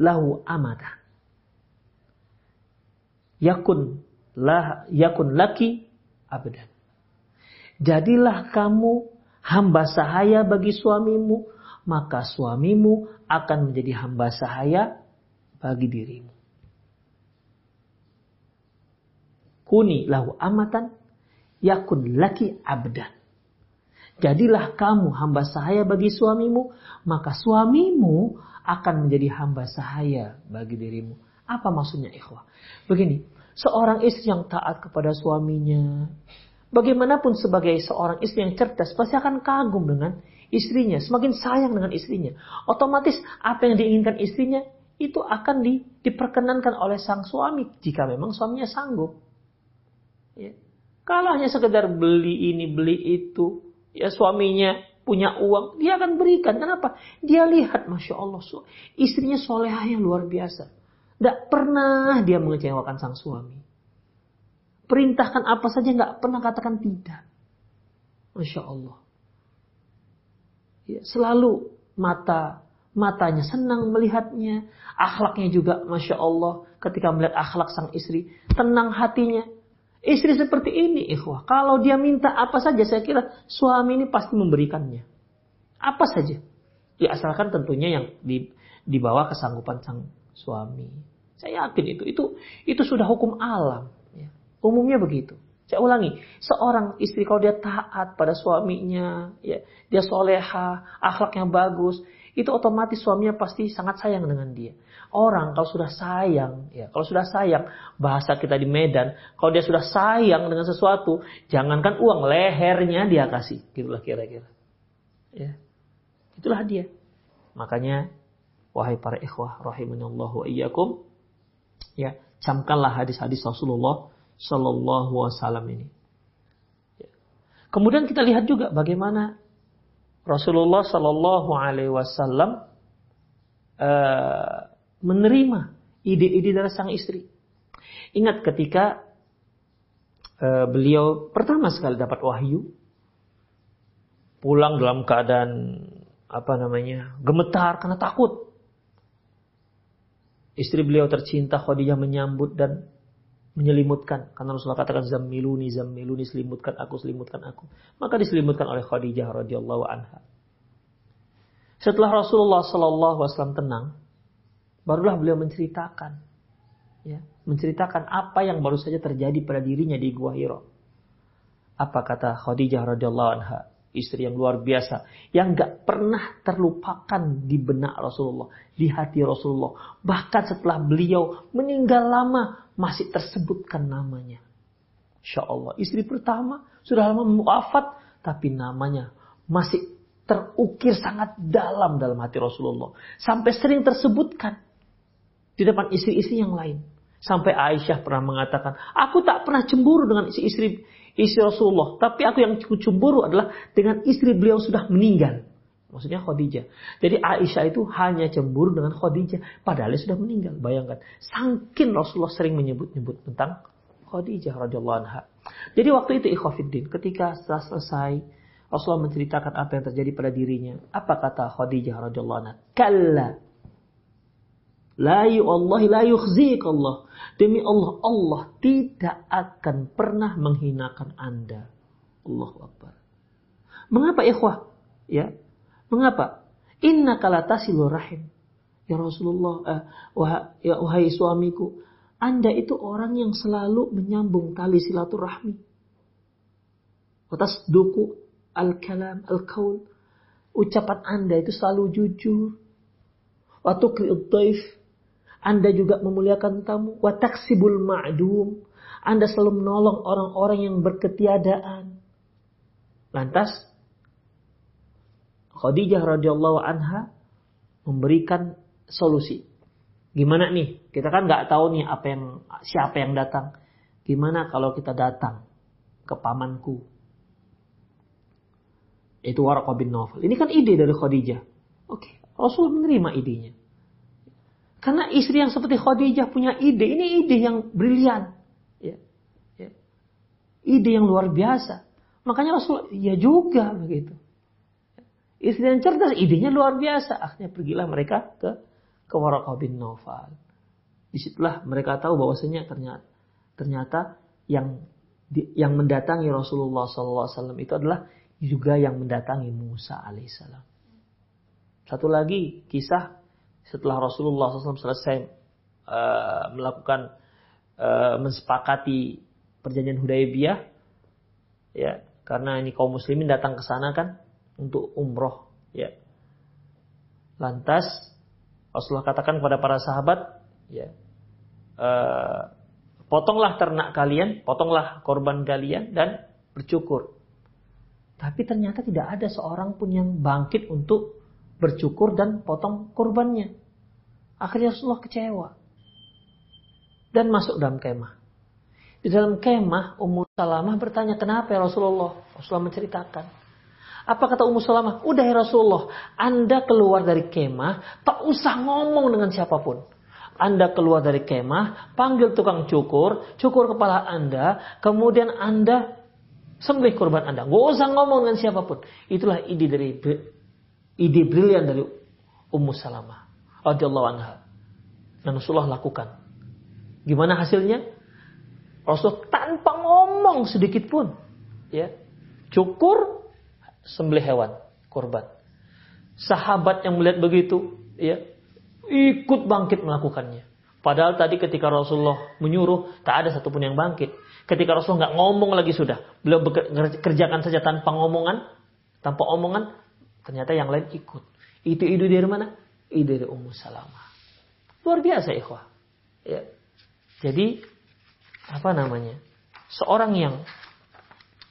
lahu amada. Yakun lah yakun laki abadan. Jadilah kamu hamba sahaya bagi suamimu, maka suamimu akan menjadi hamba sahaya bagi dirimu. kuni lahu amatan yakun laki abdan. Jadilah kamu hamba sahaya bagi suamimu, maka suamimu akan menjadi hamba sahaya bagi dirimu. Apa maksudnya ikhwah? Begini, seorang istri yang taat kepada suaminya, bagaimanapun sebagai seorang istri yang cerdas, pasti akan kagum dengan istrinya, semakin sayang dengan istrinya. Otomatis apa yang diinginkan istrinya itu akan di, diperkenankan oleh sang suami jika memang suaminya sanggup. Ya. Kalau hanya sekedar beli ini beli itu, ya suaminya punya uang, dia akan berikan. Kenapa? Dia lihat, masya Allah, istrinya solehah yang luar biasa. Tidak pernah dia mengecewakan sang suami. Perintahkan apa saja nggak pernah katakan tidak. Masya Allah. Ya, selalu mata matanya senang melihatnya, akhlaknya juga masya Allah ketika melihat akhlak sang istri, tenang hatinya, Istri seperti ini, ikhwah. Kalau dia minta apa saja, saya kira suami ini pasti memberikannya. Apa saja. Ya asalkan tentunya yang di, dibawa kesanggupan sang suami. Saya yakin itu. Itu itu sudah hukum alam. Ya. Umumnya begitu. Saya ulangi, seorang istri kalau dia taat pada suaminya, ya, dia soleha, akhlaknya bagus, itu otomatis suaminya pasti sangat sayang dengan dia. Orang kalau sudah sayang, ya kalau sudah sayang, bahasa kita di Medan, kalau dia sudah sayang dengan sesuatu, jangankan uang, lehernya dia kasih, gitulah kira-kira. Ya. Itulah dia. Makanya wahai para ikhwah rahimanallahu wa iyyakum, ya, camkanlah hadis-hadis Rasulullah sallallahu wasallam ini. Ya. Kemudian kita lihat juga bagaimana Rasulullah sallallahu alaihi wasallam uh, menerima ide-ide dari sang istri. Ingat ketika uh, beliau pertama sekali dapat wahyu, pulang dalam keadaan apa namanya gemetar karena takut. Istri beliau tercinta Khadijah menyambut dan menyelimutkan. Karena Rasulullah katakan zammiluni zammiluni selimutkan aku selimutkan aku. Maka diselimutkan oleh Khadijah radhiyallahu anha. Setelah Rasulullah sallallahu alaihi wasallam tenang Barulah beliau menceritakan, ya, menceritakan apa yang baru saja terjadi pada dirinya di Gua Hiro. Apa kata Khadijah radhiyallahu anha, istri yang luar biasa, yang gak pernah terlupakan di benak Rasulullah, di hati Rasulullah. Bahkan setelah beliau meninggal lama, masih tersebutkan namanya. Insya Allah, istri pertama sudah lama wafat, tapi namanya masih terukir sangat dalam dalam hati Rasulullah. Sampai sering tersebutkan di depan istri-istri yang lain. Sampai Aisyah pernah mengatakan, aku tak pernah cemburu dengan istri istri Rasulullah, tapi aku yang cemburu adalah dengan istri beliau sudah meninggal. Maksudnya Khadijah. Jadi Aisyah itu hanya cemburu dengan Khadijah, padahal dia sudah meninggal. Bayangkan, sangkin Rasulullah sering menyebut-nyebut tentang Khadijah radhiyallahu anha. Jadi waktu itu ikhwafiddin, ketika setelah selesai Rasulullah menceritakan apa yang terjadi pada dirinya. Apa kata Khadijah radhiyallahu anha? Kalla La Allah la yukhzik Allah. Demi Allah, Allah tidak akan pernah menghinakan Anda. Allahu Akbar. Mengapa ikhwah? Ya. Mengapa? Inna kalatasilu rahim. Ya Rasulullah, eh, wah, ya, wahai suamiku, Anda itu orang yang selalu menyambung tali silaturahmi. Atas duku al-kalam, al-kaul. Ucapan Anda itu selalu jujur. Waktu kri'ud anda juga memuliakan tamu. Wataksibul ma'dum. Anda selalu menolong orang-orang yang berketiadaan. Lantas, Khadijah radhiyallahu anha memberikan solusi. Gimana nih? Kita kan nggak tahu nih apa yang siapa yang datang. Gimana kalau kita datang ke pamanku? Itu Waraqah bin Nawfal. Ini kan ide dari Khadijah. Oke, Rasul menerima idenya. Karena istri yang seperti Khadijah punya ide, ini ide yang brilian. Ya. Ya. Ide yang luar biasa. Makanya Rasul, ya juga begitu. Istri yang cerdas, idenya luar biasa. Akhirnya pergilah mereka ke ke Waraqah bin Nawfal. Di situlah mereka tahu bahwasanya ternyata ternyata yang yang mendatangi Rasulullah SAW itu adalah juga yang mendatangi Musa alaihissalam. Satu lagi kisah setelah Rasulullah SAW selesai uh, melakukan uh, mensepakati perjanjian Hudaybiyah ya karena ini kaum muslimin datang ke sana kan untuk umroh ya. Lantas Rasulullah katakan kepada para sahabat ya eh, potonglah ternak kalian potonglah korban kalian dan bercukur. Tapi ternyata tidak ada seorang pun yang bangkit untuk bercukur dan potong korbannya akhirnya Rasulullah kecewa dan masuk dalam kemah di dalam kemah, Ummu Salamah bertanya, kenapa ya Rasulullah? Rasulullah menceritakan. Apa kata Ummu Salamah? Udah ya Rasulullah, Anda keluar dari kemah, tak usah ngomong dengan siapa pun. Anda keluar dari kemah, panggil tukang cukur, cukur kepala Anda, kemudian Anda sembelih korban Anda. Gak usah ngomong dengan siapa pun. Itulah ide dari ide brilian dari Ummu Salamah radhiyallahu anha. Dan Rasulullah lakukan. Gimana hasilnya? Rasul tanpa ngomong sedikit pun, ya, cukur sembelih hewan korban. Sahabat yang melihat begitu, ya, ikut bangkit melakukannya. Padahal tadi ketika Rasulullah menyuruh, tak ada satupun yang bangkit. Ketika Rasulullah nggak ngomong lagi sudah, beliau kerjakan saja tanpa ngomongan, tanpa omongan, ternyata yang lain ikut. Itu ide dari mana? Ide dari Ummu Salamah. Luar biasa ikhwah. Ya. Jadi apa namanya seorang yang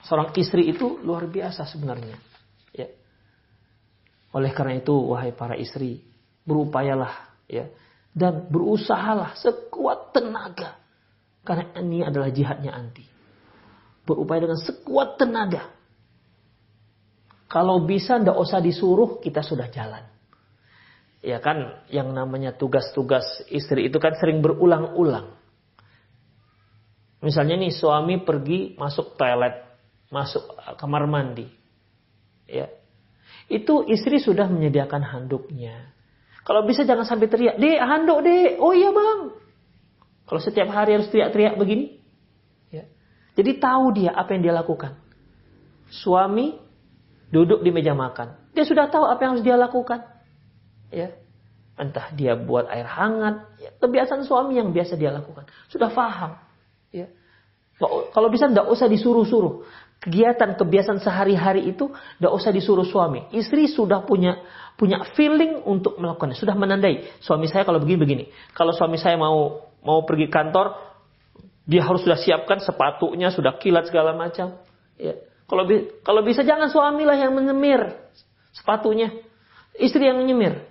seorang istri itu luar biasa sebenarnya ya oleh karena itu wahai para istri berupayalah ya dan berusahalah sekuat tenaga karena ini adalah jihadnya anti berupaya dengan sekuat tenaga kalau bisa ndak usah disuruh kita sudah jalan ya kan yang namanya tugas-tugas istri itu kan sering berulang-ulang Misalnya nih suami pergi masuk toilet, masuk kamar mandi. Ya. Itu istri sudah menyediakan handuknya. Kalau bisa jangan sampai teriak, "Dek, handuk, Dek." "Oh iya, Bang." Kalau setiap hari harus teriak-teriak begini. Ya. Jadi tahu dia apa yang dia lakukan. Suami duduk di meja makan. Dia sudah tahu apa yang harus dia lakukan. Ya. Entah dia buat air hangat, ya, kebiasaan suami yang biasa dia lakukan. Sudah paham. Ya. Kalau bisa tidak usah disuruh-suruh. Kegiatan kebiasaan sehari-hari itu tidak usah disuruh suami. Istri sudah punya punya feeling untuk melakukannya. Sudah menandai. Suami saya kalau begini-begini. Kalau suami saya mau mau pergi kantor, dia harus sudah siapkan sepatunya, sudah kilat segala macam. Ya. Kalau kalau bisa jangan suamilah yang menyemir sepatunya. Istri yang menyemir.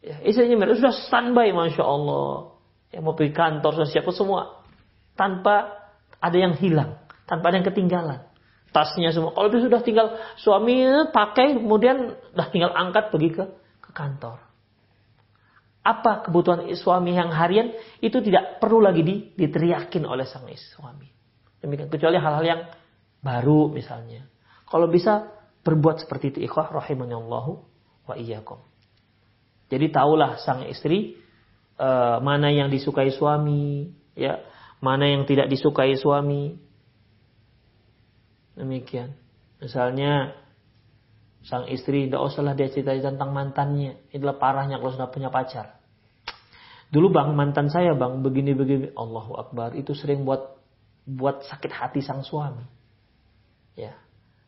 Ya, istri yang menyemir. Sudah standby, Masya Allah. Yang mau pergi kantor, sudah siap semua tanpa ada yang hilang, tanpa ada yang ketinggalan. Tasnya semua. Kalau itu sudah tinggal suami pakai, kemudian sudah tinggal angkat pergi ke ke kantor. Apa kebutuhan suami yang harian itu tidak perlu lagi di, diteriakin oleh sang suami. Demikian kecuali hal-hal yang baru misalnya. Kalau bisa berbuat seperti itu ikhwah rahimanallahu wa iyyakum. Jadi tahulah sang istri uh, mana yang disukai suami, ya mana yang tidak disukai suami. Demikian. Misalnya sang istri tidak usahlah dia cerita tentang mantannya. Itulah parahnya kalau sudah punya pacar. Dulu bang mantan saya bang begini begini Allahu Akbar itu sering buat buat sakit hati sang suami. Ya,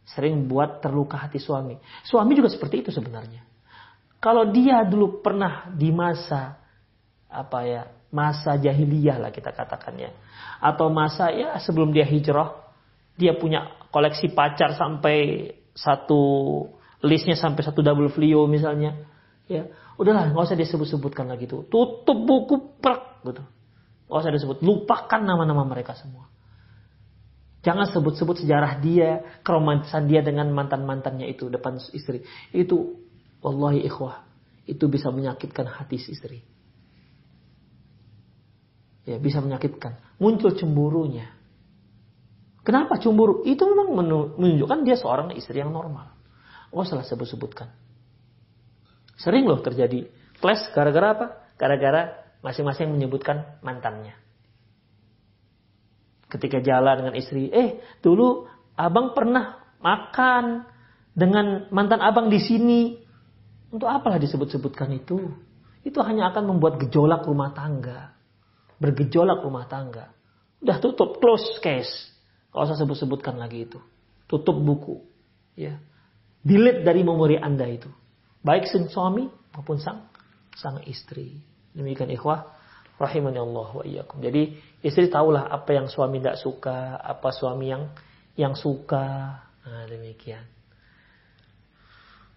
sering buat terluka hati suami. Suami juga seperti itu sebenarnya. Kalau dia dulu pernah di masa apa ya masa jahiliyah lah kita katakan ya. Atau masa ya sebelum dia hijrah, dia punya koleksi pacar sampai satu listnya sampai satu double folio misalnya. Ya, udahlah nggak usah disebut-sebutkan lagi tuh. Tutup buku prak gitu. Nggak usah disebut. Lupakan nama-nama mereka semua. Jangan sebut-sebut sejarah dia, keromantisan dia dengan mantan-mantannya itu depan istri. Itu wallahi ikhwah, itu bisa menyakitkan hati istri ya bisa menyakitkan. Muncul cemburunya. Kenapa cemburu? Itu memang menunjukkan dia seorang istri yang normal. Oh salah sebut-sebutkan. Sering loh terjadi clash gara-gara apa? Gara-gara masing-masing menyebutkan mantannya. Ketika jalan dengan istri, eh dulu abang pernah makan dengan mantan abang di sini. Untuk apalah disebut-sebutkan itu? Itu hanya akan membuat gejolak rumah tangga bergejolak rumah tangga. Udah tutup, close case. Kalau usah sebut-sebutkan lagi itu. Tutup buku. Ya. Delete dari memori Anda itu. Baik sang suami maupun sang sang istri. Demikian ikhwah rahimani Allah wa iyyakum. Jadi istri tahulah apa yang suami tidak suka, apa suami yang yang suka. Nah, demikian.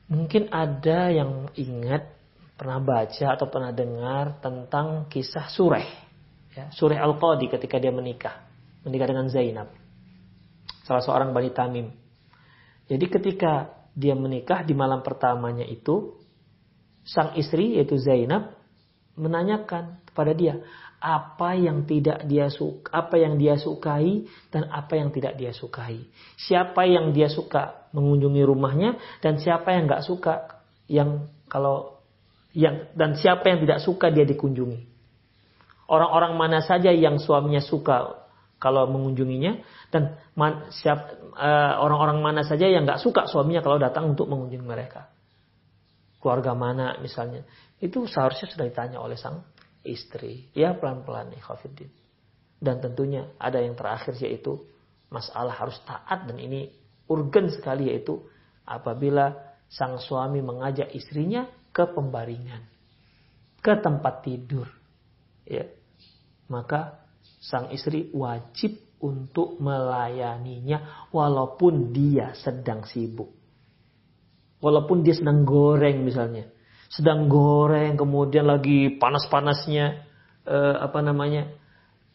Mungkin ada yang ingat pernah baca atau pernah dengar tentang kisah Sureh. Ya, Sureh Al-Qadi ketika dia menikah. Menikah dengan Zainab. Salah seorang Bani Tamim. Jadi ketika dia menikah di malam pertamanya itu, sang istri yaitu Zainab menanyakan kepada dia apa yang tidak dia suka, apa yang dia sukai dan apa yang tidak dia sukai. Siapa yang dia suka mengunjungi rumahnya dan siapa yang nggak suka yang kalau yang dan siapa yang tidak suka dia dikunjungi. Orang-orang mana saja yang suaminya suka kalau mengunjunginya dan man, siap uh, orang-orang mana saja yang nggak suka suaminya kalau datang untuk mengunjungi mereka. Keluarga mana misalnya. Itu seharusnya sudah ditanya oleh sang istri. Ya pelan-pelan nih Khafiddin. Dan tentunya ada yang terakhir yaitu masalah harus taat dan ini urgen sekali yaitu apabila sang suami mengajak istrinya ke pembaringan, ke tempat tidur. Ya. Maka sang istri wajib untuk melayaninya walaupun dia sedang sibuk. Walaupun dia sedang goreng misalnya. Sedang goreng kemudian lagi panas-panasnya eh, apa namanya?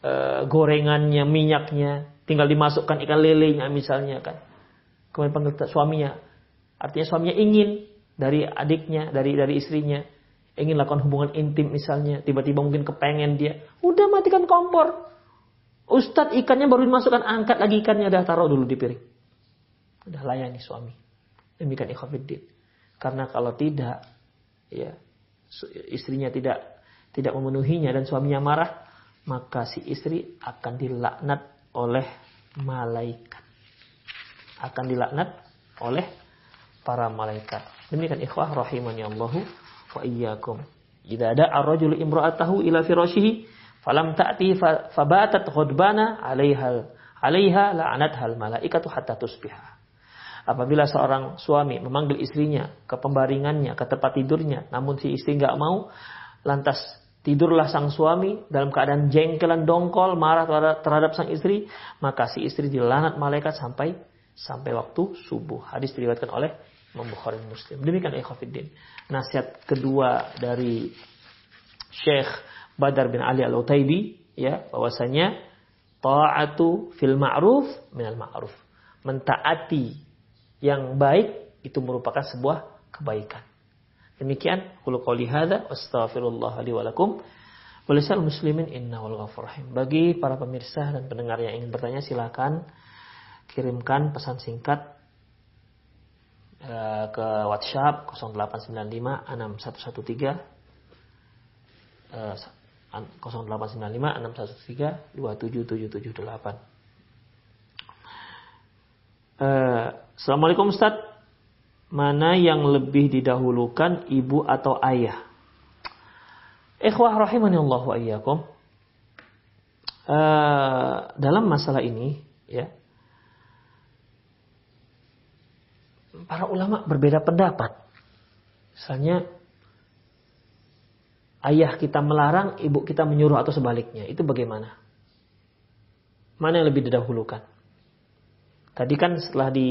Eh, gorengannya, minyaknya, tinggal dimasukkan ikan lelenya misalnya kan kemudian panggil suaminya. Artinya suaminya ingin dari adiknya, dari dari istrinya, ingin lakukan hubungan intim misalnya, tiba-tiba mungkin kepengen dia, udah matikan kompor. Ustadz ikannya baru dimasukkan, angkat lagi ikannya, udah taruh dulu di piring. Udah layani suami. Demikian ikhwafiddin. Karena kalau tidak, ya istrinya tidak tidak memenuhinya dan suaminya marah, maka si istri akan dilaknat oleh malaikat akan dilaknat oleh para malaikat. Demikian ikhwah rahimani Allahu wa iyyakum. Idza ada ar-rajulu imra'atahu ila firashihi falam ta'ti fabatat ghadbana 'alaiha 'alaiha la'anatha al-malaikatu hatta tusbiha. Apabila seorang suami memanggil istrinya ke pembaringannya, ke tempat tidurnya, namun si istri nggak mau, lantas tidurlah sang suami dalam keadaan jengkelan dongkol, marah terhadap sang istri, maka si istri dilanat malaikat sampai sampai waktu subuh. Hadis diriwayatkan oleh Bukhari Muslim. Demikian ikhwatiddin. Nasihat kedua dari Syekh Badar bin Ali Al-Utaibi ya bahwasanya ta'atu fil ma'ruf minal ma'ruf. Mentaati yang baik itu merupakan sebuah kebaikan. Demikian qul qouli hadza astaghfirullah li wa lakum. Walisal muslimin inna wal rahim. Bagi para pemirsa dan pendengar yang ingin bertanya silakan kirimkan pesan singkat uh, ke WhatsApp 0895 6113 uh, 0895 613 27778. Uh, Assalamualaikum Ustaz. Mana yang lebih didahulukan ibu atau ayah? Ikhwah rahimani Allah wa. Uh, dalam masalah ini ya para ulama berbeda pendapat. Misalnya ayah kita melarang, ibu kita menyuruh atau sebaliknya. Itu bagaimana? Mana yang lebih didahulukan? Tadi kan setelah di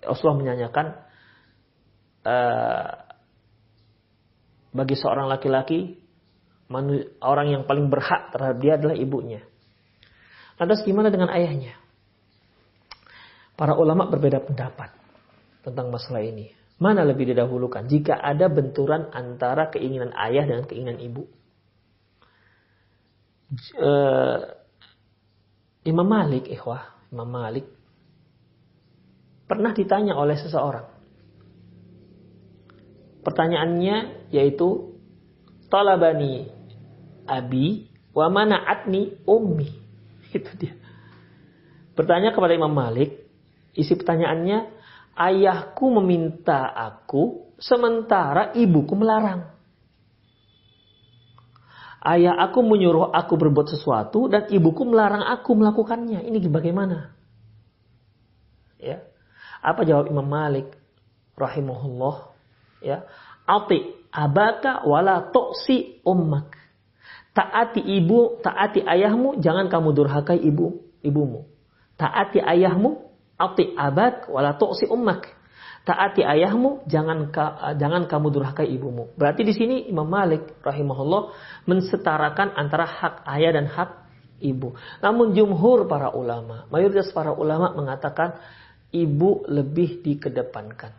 Rasulullah menyanyikan uh, bagi seorang laki-laki orang yang paling berhak terhadap dia adalah ibunya. Lantas gimana dengan ayahnya? Para ulama berbeda pendapat tentang masalah ini. Mana lebih didahulukan jika ada benturan antara keinginan ayah dengan keinginan ibu? Uh, Imam Malik, ikhwah, Imam Malik pernah ditanya oleh seseorang. Pertanyaannya yaitu talabani abi wa mana'atni ummi. Itu dia. Bertanya kepada Imam Malik, isi pertanyaannya, ayahku meminta aku sementara ibuku melarang. Ayah aku menyuruh aku berbuat sesuatu dan ibuku melarang aku melakukannya. Ini bagaimana? Ya. Apa jawab Imam Malik rahimahullah? Ya. Ati abaka wala toksi ummak. Taati ibu, taati ayahmu, jangan kamu durhakai ibu, ibumu. Taati ayahmu, ati abak wala toksi ummak taati ayahmu, jangan ka, jangan kamu durhakai ibumu. Berarti di sini Imam Malik rahimahullah mensetarakan antara hak ayah dan hak ibu. Namun jumhur para ulama, mayoritas para ulama mengatakan ibu lebih dikedepankan.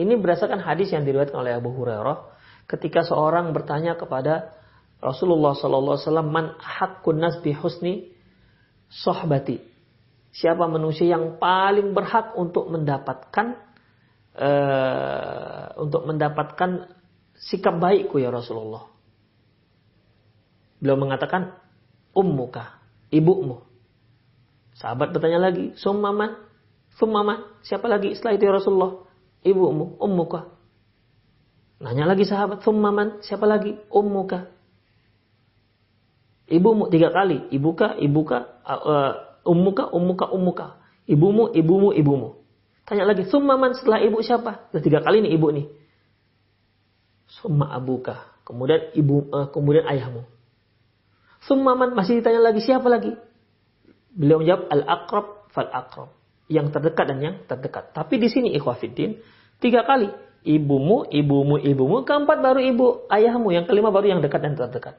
Ini berdasarkan hadis yang diriwayatkan oleh Abu Hurairah ketika seorang bertanya kepada Rasulullah sallallahu alaihi wasallam man haqqun nas bi husni sohbati. Siapa manusia yang paling berhak untuk mendapatkan uh, untuk mendapatkan sikap baikku ya Rasulullah. Beliau mengatakan ummuka, ibumu. Sahabat bertanya lagi, summaman, summaman, siapa lagi setelah itu ya Rasulullah? Ibumu, ummuka. Nanya lagi sahabat, summaman, siapa lagi? Ummuka. Ibumu tiga kali, ibuka, ibuka, uh, ummuka, ummuka, ummuka. Ibumu, ibumu, ibumu. Tanya lagi, summaman setelah ibu siapa? Sudah tiga kali nih ibu nih. Summa abuka. Kemudian ibu, uh, kemudian ayahmu. Summaman masih ditanya lagi siapa lagi? Beliau menjawab al-akrab fal-akrab. Yang terdekat dan yang terdekat. Tapi di sini ikhwafiddin, tiga kali. Ibumu, ibumu, ibumu. Keempat baru ibu, ayahmu. Yang kelima baru yang dekat dan terdekat.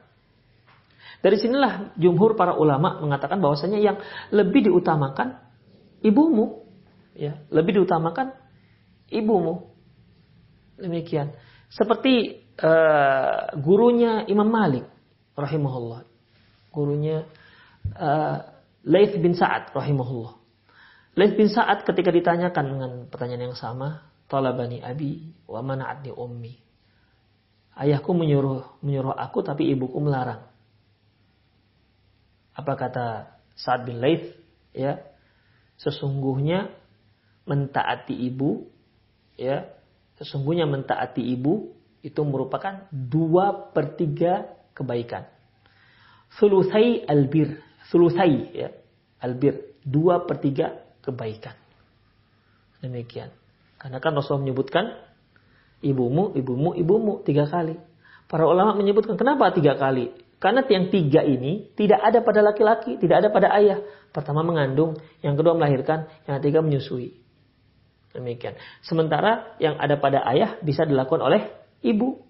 Dari sinilah jumhur para ulama mengatakan bahwasanya yang lebih diutamakan ibumu ya lebih diutamakan ibumu demikian seperti uh, gurunya Imam Malik rahimahullah gurunya uh, Laith bin Sa'ad rahimahullah Laith bin Sa'ad ketika ditanyakan dengan pertanyaan yang sama talabani abi wa mana'atni ummi. Ayahku menyuruh menyuruh aku tapi ibuku melarang. Apa kata Sa'ad bin Laith ya sesungguhnya mentaati ibu, ya, sesungguhnya mentaati ibu itu merupakan dua per tiga kebaikan. Sulusai albir, sulusai ya, albir, dua per tiga kebaikan. Demikian. Karena kan Rasul menyebutkan ibumu, ibumu, ibumu tiga kali. Para ulama menyebutkan kenapa tiga kali? Karena yang tiga ini tidak ada pada laki-laki, tidak ada pada ayah. Pertama mengandung, yang kedua melahirkan, yang ketiga menyusui. Demikian. Sementara yang ada pada ayah bisa dilakukan oleh ibu.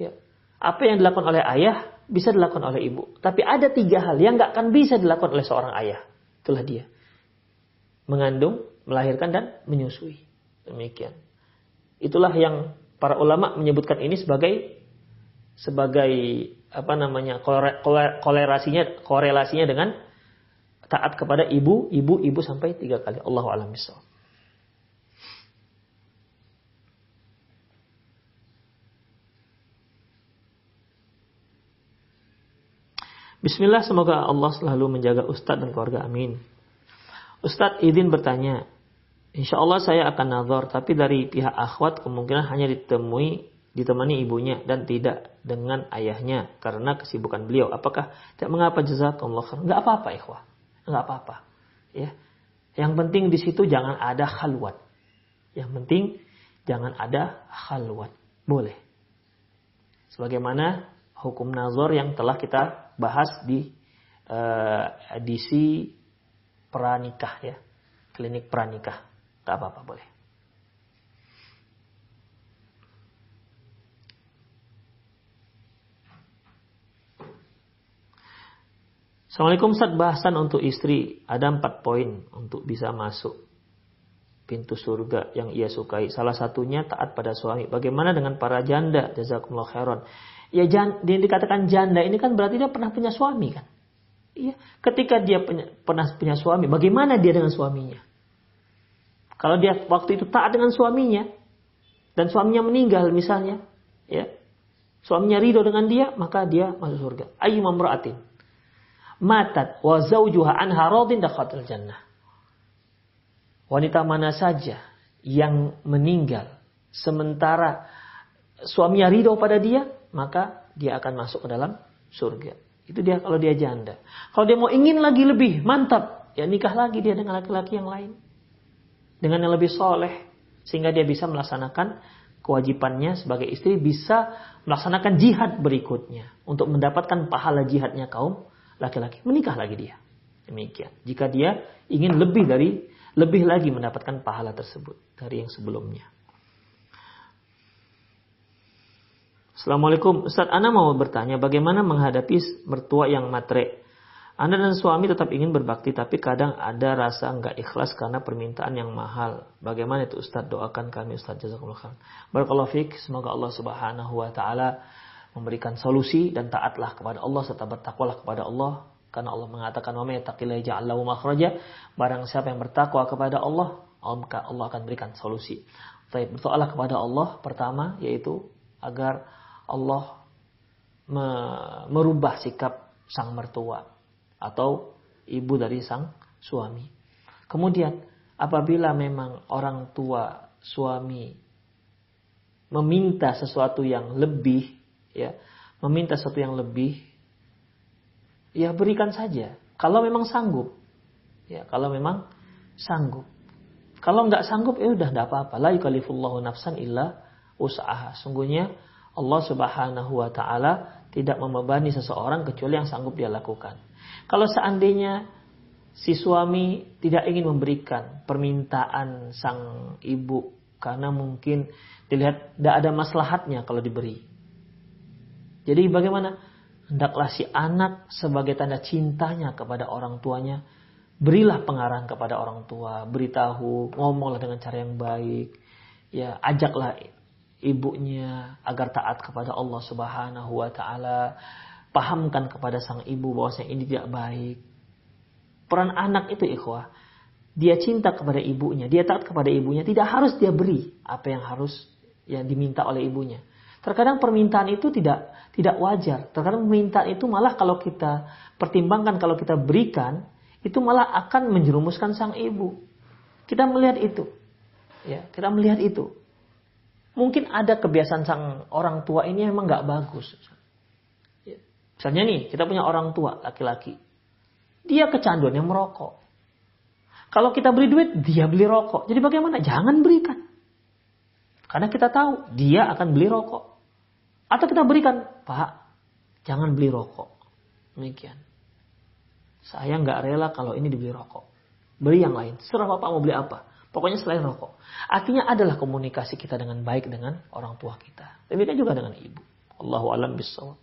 Ya. Apa yang dilakukan oleh ayah bisa dilakukan oleh ibu. Tapi ada tiga hal yang nggak akan bisa dilakukan oleh seorang ayah. Itulah dia. Mengandung, melahirkan, dan menyusui. Demikian. Itulah yang para ulama menyebutkan ini sebagai sebagai apa namanya korelasinya korelasinya dengan taat kepada ibu, ibu, ibu sampai tiga kali. Allahu a'lam Bismillah semoga Allah selalu menjaga Ustadz dan keluarga amin. Ustadz izin bertanya. Insya Allah saya akan nazar, tapi dari pihak akhwat kemungkinan hanya ditemui ditemani ibunya dan tidak dengan ayahnya karena kesibukan beliau. Apakah tidak mengapa jazakallah khair? Enggak apa-apa ikhwah. Enggak apa-apa. Ya. Yang penting di situ jangan ada khalwat. Yang penting jangan ada khalwat. Boleh. Sebagaimana hukum nazar yang telah kita bahas di uh, edisi pranikah ya. Klinik pranikah. Gak apa-apa boleh. Assalamualaikum Ustaz bahasan untuk istri ada empat poin untuk bisa masuk pintu surga yang ia sukai. Salah satunya taat pada suami. Bagaimana dengan para janda? Jazakumullah khairan ya jan, dia dikatakan janda ini kan berarti dia pernah punya suami kan. Iya, ketika dia punya, pernah punya suami, bagaimana dia dengan suaminya? Kalau dia waktu itu taat dengan suaminya dan suaminya meninggal misalnya, ya. Suaminya ridho dengan dia, maka dia masuk surga. Ayu mamra'atin matat wa zawjuha anha radin dakhatul jannah. Wanita mana saja yang meninggal sementara suaminya ridho pada dia, maka dia akan masuk ke dalam surga. Itu dia kalau dia janda. Kalau dia mau ingin lagi lebih, mantap. Ya nikah lagi dia dengan laki-laki yang lain. Dengan yang lebih soleh. Sehingga dia bisa melaksanakan kewajibannya sebagai istri. Bisa melaksanakan jihad berikutnya. Untuk mendapatkan pahala jihadnya kaum laki-laki. Menikah lagi dia. Demikian. Jika dia ingin lebih dari lebih lagi mendapatkan pahala tersebut dari yang sebelumnya. Assalamualaikum Ustaz, Ana mau bertanya bagaimana menghadapi mertua yang matre. Anda dan suami tetap ingin berbakti tapi kadang ada rasa nggak ikhlas karena permintaan yang mahal. Bagaimana itu Ustaz? Doakan kami Ustaz jazakumullah khair. Barakallahu fiik. Semoga Allah Subhanahu wa taala memberikan solusi dan taatlah kepada Allah serta bertakwalah kepada Allah karena Allah mengatakan wa may yattaqillaha ja'al lahu. Barang siapa yang bertakwa kepada Allah, Allah akan berikan solusi. Baik, berdoalah kepada Allah pertama yaitu agar Allah merubah sikap sang mertua atau ibu dari sang suami. Kemudian apabila memang orang tua suami meminta sesuatu yang lebih ya, meminta sesuatu yang lebih ya berikan saja kalau memang sanggup. Ya, kalau memang sanggup. Kalau nggak sanggup ya udah nggak apa-apa. La yukallifullahu nafsan illa usaha. Sungguhnya Allah Subhanahu wa taala tidak membebani seseorang kecuali yang sanggup dia lakukan. Kalau seandainya si suami tidak ingin memberikan permintaan sang ibu karena mungkin dilihat tidak ada maslahatnya kalau diberi. Jadi bagaimana? Hendaklah si anak sebagai tanda cintanya kepada orang tuanya, berilah pengarahan kepada orang tua, beritahu, ngomonglah dengan cara yang baik, ya ajaklah ibunya agar taat kepada Allah Subhanahu wa taala, pahamkan kepada sang ibu bahwasanya ini tidak baik. Peran anak itu ikhwah, dia cinta kepada ibunya, dia taat kepada ibunya, tidak harus dia beri apa yang harus yang diminta oleh ibunya. Terkadang permintaan itu tidak tidak wajar. Terkadang permintaan itu malah kalau kita pertimbangkan kalau kita berikan itu malah akan menjerumuskan sang ibu. Kita melihat itu. Ya, kita melihat itu. Mungkin ada kebiasaan sang orang tua ini memang nggak bagus. Ya. Misalnya nih, kita punya orang tua laki-laki. Dia kecanduan yang merokok. Kalau kita beri duit, dia beli rokok. Jadi bagaimana? Jangan berikan. Karena kita tahu dia akan beli rokok. Atau kita berikan, Pak, jangan beli rokok. Demikian. Saya nggak rela kalau ini dibeli rokok. Beli yang lain. Serah Bapak mau beli apa. Pokoknya selain rokok. Artinya adalah komunikasi kita dengan baik dengan orang tua kita. Demikian juga dengan ibu. Allahu alam bisawab.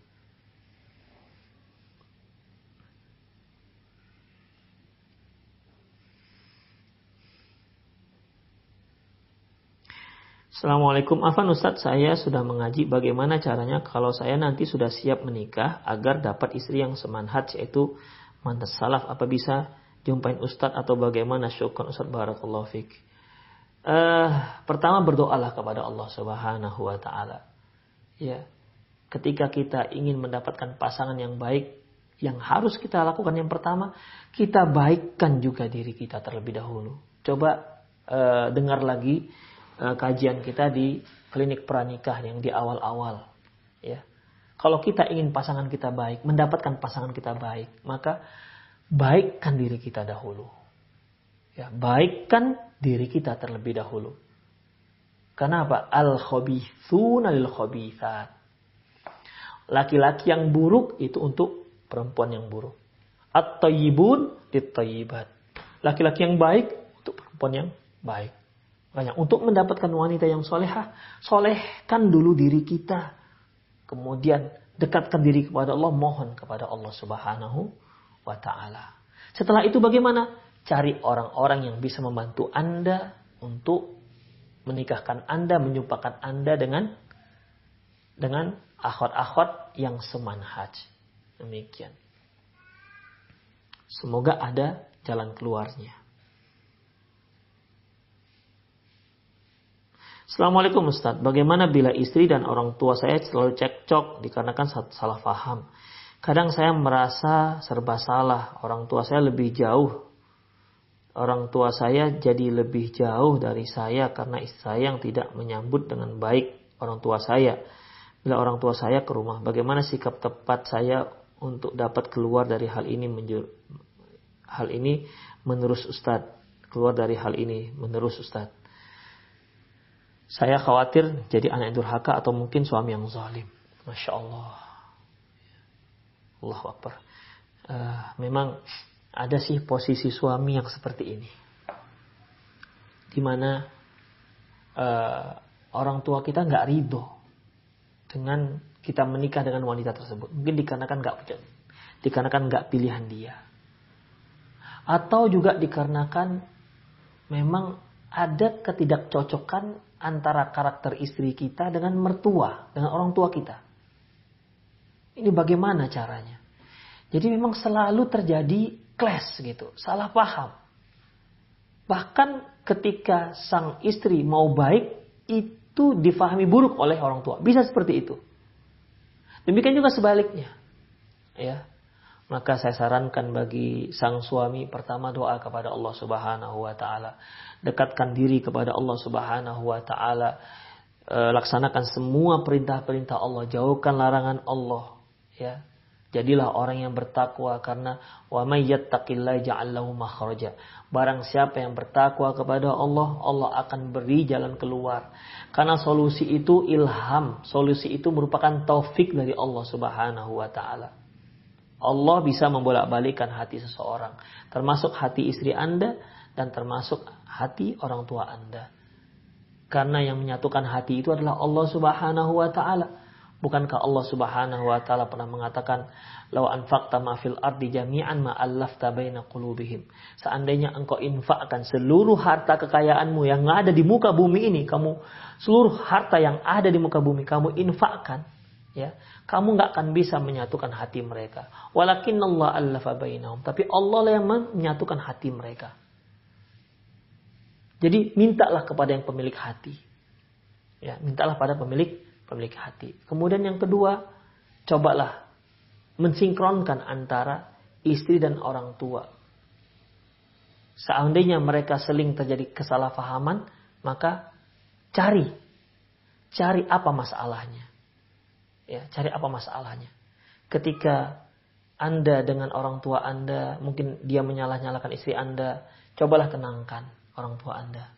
Assalamualaikum Afan Ustadz saya sudah mengaji bagaimana caranya kalau saya nanti sudah siap menikah agar dapat istri yang semanhat yaitu mantas salaf apa bisa jumpain Ustadz atau bagaimana syukur Ustadz Barakallahu Fik. Uh, pertama berdoalah kepada Allah Subhanahu wa taala. Ya. Ketika kita ingin mendapatkan pasangan yang baik, yang harus kita lakukan yang pertama, kita baikkan juga diri kita terlebih dahulu. Coba uh, dengar lagi uh, kajian kita di klinik pranikah yang di awal-awal, ya. Kalau kita ingin pasangan kita baik, mendapatkan pasangan kita baik, maka baikkan diri kita dahulu. Ya, baikkan diri kita terlebih dahulu. Karena apa? Al-khabithuna lil khabithat. Laki-laki yang buruk itu untuk perempuan yang buruk. At-tayyibun lit-tayyibat. Laki-laki yang baik untuk perempuan yang baik. Makanya untuk mendapatkan wanita yang solehah, solehkan dulu diri kita. Kemudian dekatkan diri kepada Allah, mohon kepada Allah Subhanahu wa taala. Setelah itu bagaimana? Cari orang-orang yang bisa membantu Anda untuk menikahkan Anda, menyumpahkan Anda dengan dengan akhwat-akhwat yang semanhaj. Demikian. Semoga ada jalan keluarnya. Assalamualaikum Ustaz, bagaimana bila istri dan orang tua saya selalu cekcok dikarenakan salah paham? Kadang saya merasa serba salah. Orang tua saya lebih jauh. Orang tua saya jadi lebih jauh dari saya karena istri saya yang tidak menyambut dengan baik orang tua saya. Bila orang tua saya ke rumah, bagaimana sikap tepat saya untuk dapat keluar dari hal ini menjur, hal ini menerus Ustadz keluar dari hal ini menerus Ustadz saya khawatir jadi anak durhaka atau mungkin suami yang zalim Masya Allah Allah Akbar uh, memang ada sih posisi suami yang seperti ini di mana uh, orang tua kita nggak ridho dengan kita menikah dengan wanita tersebut. Mungkin dikarenakan nggak dikarenakan nggak pilihan dia, atau juga dikarenakan memang ada ketidakcocokan antara karakter istri kita dengan mertua, dengan orang tua kita. Ini bagaimana caranya? Jadi memang selalu terjadi clash gitu, salah paham. Bahkan ketika sang istri mau baik, itu difahami buruk oleh orang tua. Bisa seperti itu. Demikian juga sebaliknya. Ya. Maka saya sarankan bagi sang suami pertama doa kepada Allah Subhanahu wa taala. Dekatkan diri kepada Allah Subhanahu wa taala. E, laksanakan semua perintah-perintah Allah, jauhkan larangan Allah, ya. Jadilah orang yang bertakwa karena wa may yattaqillaha ja'al lahu makhraja. Barang siapa yang bertakwa kepada Allah, Allah akan beri jalan keluar. Karena solusi itu ilham, solusi itu merupakan taufik dari Allah Subhanahu wa taala. Allah bisa membolak-balikkan hati seseorang, termasuk hati istri Anda dan termasuk hati orang tua Anda. Karena yang menyatukan hati itu adalah Allah Subhanahu wa taala. Bukankah Allah Subhanahu wa taala pernah mengatakan, "Lau anfaqta ma fil ardi jami'an ma allafta baina qulubihim." Seandainya engkau infakkan seluruh harta kekayaanmu yang ada di muka bumi ini, kamu seluruh harta yang ada di muka bumi kamu infakkan, ya, kamu nggak akan bisa menyatukan hati mereka. Walakin Allah allafa bainahum. Tapi Allah lah yang menyatukan hati mereka. Jadi mintalah kepada yang pemilik hati. Ya, mintalah pada pemilik pemilik hati. Kemudian yang kedua, cobalah mensinkronkan antara istri dan orang tua. Seandainya mereka seling terjadi kesalahpahaman, maka cari, cari apa masalahnya. Ya, cari apa masalahnya. Ketika Anda dengan orang tua Anda, mungkin dia menyalah-nyalakan istri Anda, cobalah tenangkan orang tua Anda.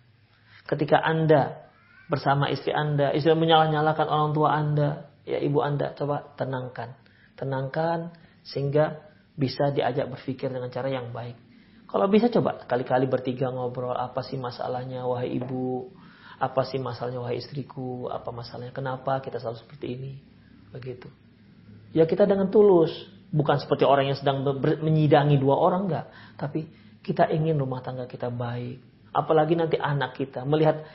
Ketika Anda bersama istri Anda, istri menyalah-nyalakan orang tua Anda, ya ibu Anda, coba tenangkan. Tenangkan sehingga bisa diajak berpikir dengan cara yang baik. Kalau bisa coba kali-kali bertiga ngobrol, apa sih masalahnya wahai ibu? Apa sih masalahnya wahai istriku? Apa masalahnya? Kenapa kita selalu seperti ini? Begitu. Ya kita dengan tulus, bukan seperti orang yang sedang menyidangi dua orang enggak, tapi kita ingin rumah tangga kita baik. Apalagi nanti anak kita melihat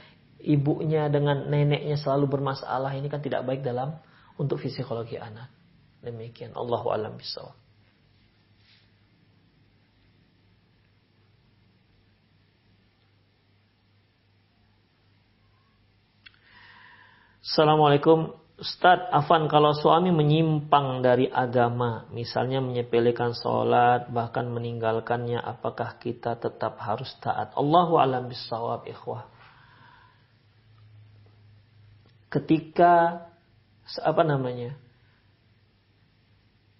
ibunya dengan neneknya selalu bermasalah ini kan tidak baik dalam untuk psikologi anak. Demikian Allah alam bisawab. Assalamualaikum Ustadz Afan kalau suami menyimpang dari agama Misalnya menyepelekan sholat Bahkan meninggalkannya Apakah kita tetap harus taat Allahu alam bisawab ikhwah ketika apa namanya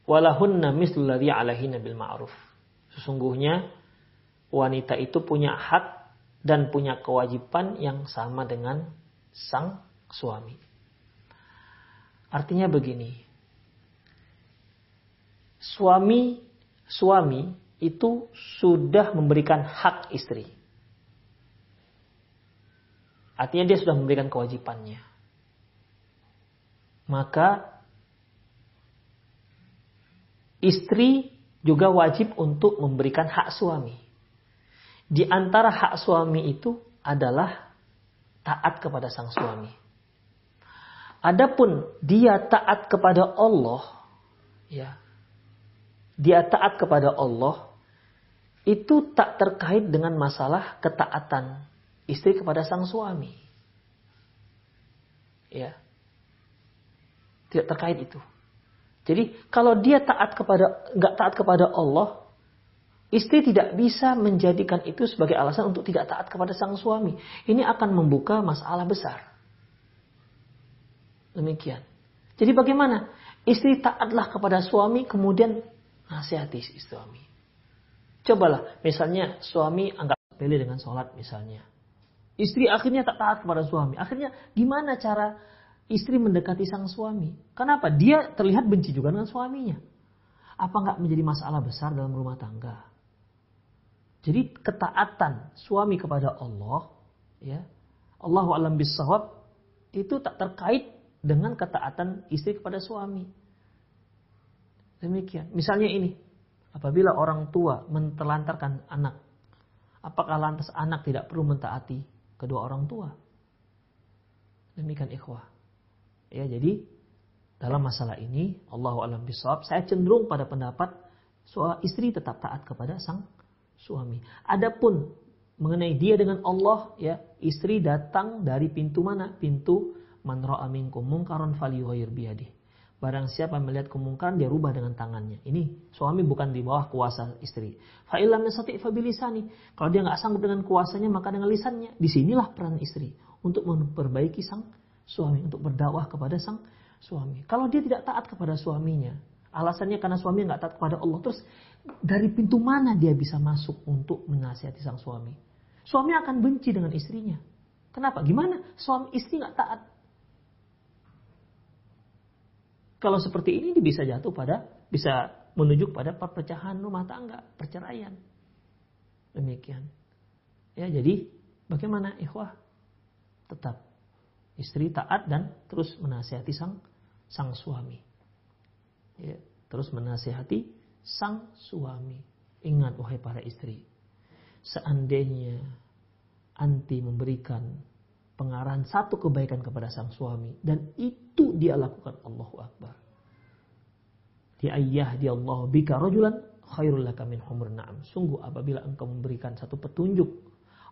walahunna mislu ladzi alaihinna bil ma'ruf. Sesungguhnya wanita itu punya hak dan punya kewajiban yang sama dengan sang suami. Artinya begini suami suami itu sudah memberikan hak istri. Artinya dia sudah memberikan kewajibannya maka istri juga wajib untuk memberikan hak suami. Di antara hak suami itu adalah taat kepada sang suami. Adapun dia taat kepada Allah, ya. Dia taat kepada Allah itu tak terkait dengan masalah ketaatan istri kepada sang suami. Ya. Tidak terkait itu. Jadi kalau dia taat kepada nggak taat kepada Allah, istri tidak bisa menjadikan itu sebagai alasan untuk tidak taat kepada sang suami. Ini akan membuka masalah besar. Demikian. Jadi bagaimana? Istri taatlah kepada suami kemudian nasihati suami. Cobalah misalnya suami anggap pilih dengan sholat misalnya. Istri akhirnya tak taat kepada suami. Akhirnya gimana cara istri mendekati sang suami? Kenapa? Dia terlihat benci juga dengan suaminya. Apa nggak menjadi masalah besar dalam rumah tangga? Jadi ketaatan suami kepada Allah, ya, Allahu alam bisawab itu tak terkait dengan ketaatan istri kepada suami. Demikian. Misalnya ini, apabila orang tua mentelantarkan anak, apakah lantas anak tidak perlu mentaati kedua orang tua. Demikian ikhwah. Ya, jadi dalam masalah ini Allah alam bisawab, saya cenderung pada pendapat istri tetap taat kepada sang suami. Adapun mengenai dia dengan Allah, ya istri datang dari pintu mana? Pintu man ra'a minkum mungkaron falyughayyir biyadihi. Barang siapa melihat kemungkaran dia rubah dengan tangannya. Ini suami bukan di bawah kuasa istri. Fa'ilam yasati fabilisani. Kalau dia nggak sanggup dengan kuasanya maka dengan lisannya. Di sinilah peran istri untuk memperbaiki sang suami, untuk berdakwah kepada sang suami. Kalau dia tidak taat kepada suaminya, alasannya karena suami nggak taat kepada Allah, terus dari pintu mana dia bisa masuk untuk menasihati sang suami? Suami akan benci dengan istrinya. Kenapa? Gimana? Suami istri nggak taat Kalau seperti ini bisa jatuh pada bisa menuju pada perpecahan rumah tangga, perceraian. Demikian. Ya, jadi bagaimana ikhwah? Tetap istri taat dan terus menasihati sang sang suami. Ya, terus menasihati sang suami. Ingat wahai para istri, seandainya anti memberikan pengarahan satu kebaikan kepada sang suami dan itu dia lakukan Allahu Akbar. Dia ayah dia Allah bika rajulan khairul laka min humur na'am. Sungguh apabila engkau memberikan satu petunjuk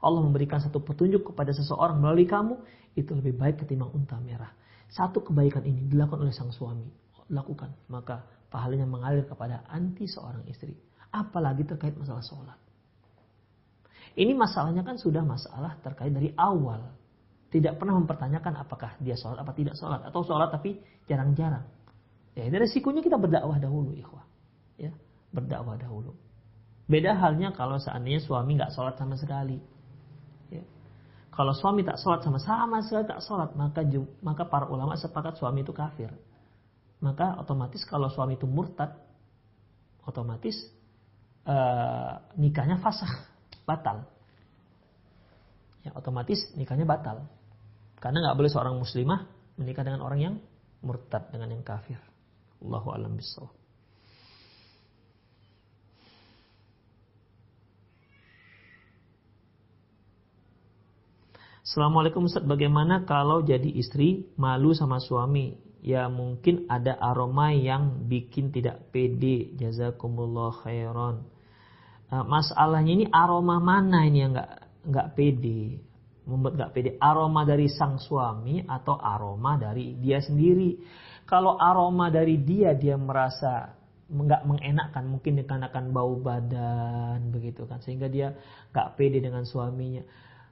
Allah memberikan satu petunjuk kepada seseorang melalui kamu itu lebih baik ketimbang unta merah. Satu kebaikan ini dilakukan oleh sang suami. Lakukan, maka pahalanya mengalir kepada anti seorang istri. Apalagi terkait masalah sholat. Ini masalahnya kan sudah masalah terkait dari awal tidak pernah mempertanyakan apakah dia sholat apa tidak sholat atau sholat tapi jarang-jarang. Ya, ini resikonya kita berdakwah dahulu, ikhwah. Ya, berdakwah dahulu. Beda halnya kalau seandainya suami nggak sholat sama sekali. Kalau suami tak sholat sama sama sekali tak sholat, maka maka para ulama sepakat suami itu kafir. Maka otomatis kalau suami itu murtad, otomatis uh, nikahnya fasah, batal. Ya, otomatis nikahnya batal. Karena nggak boleh seorang muslimah menikah dengan orang yang murtad dengan yang kafir. Allahu alam bisawab. Assalamualaikum Ustaz, bagaimana kalau jadi istri malu sama suami? Ya mungkin ada aroma yang bikin tidak pede. Jazakumullah khairan. Uh, masalahnya ini aroma mana ini yang nggak nggak pede? membuat gak pede aroma dari sang suami atau aroma dari dia sendiri. Kalau aroma dari dia dia merasa nggak mengenakan mungkin dikarenakan bau badan begitu kan sehingga dia nggak pede dengan suaminya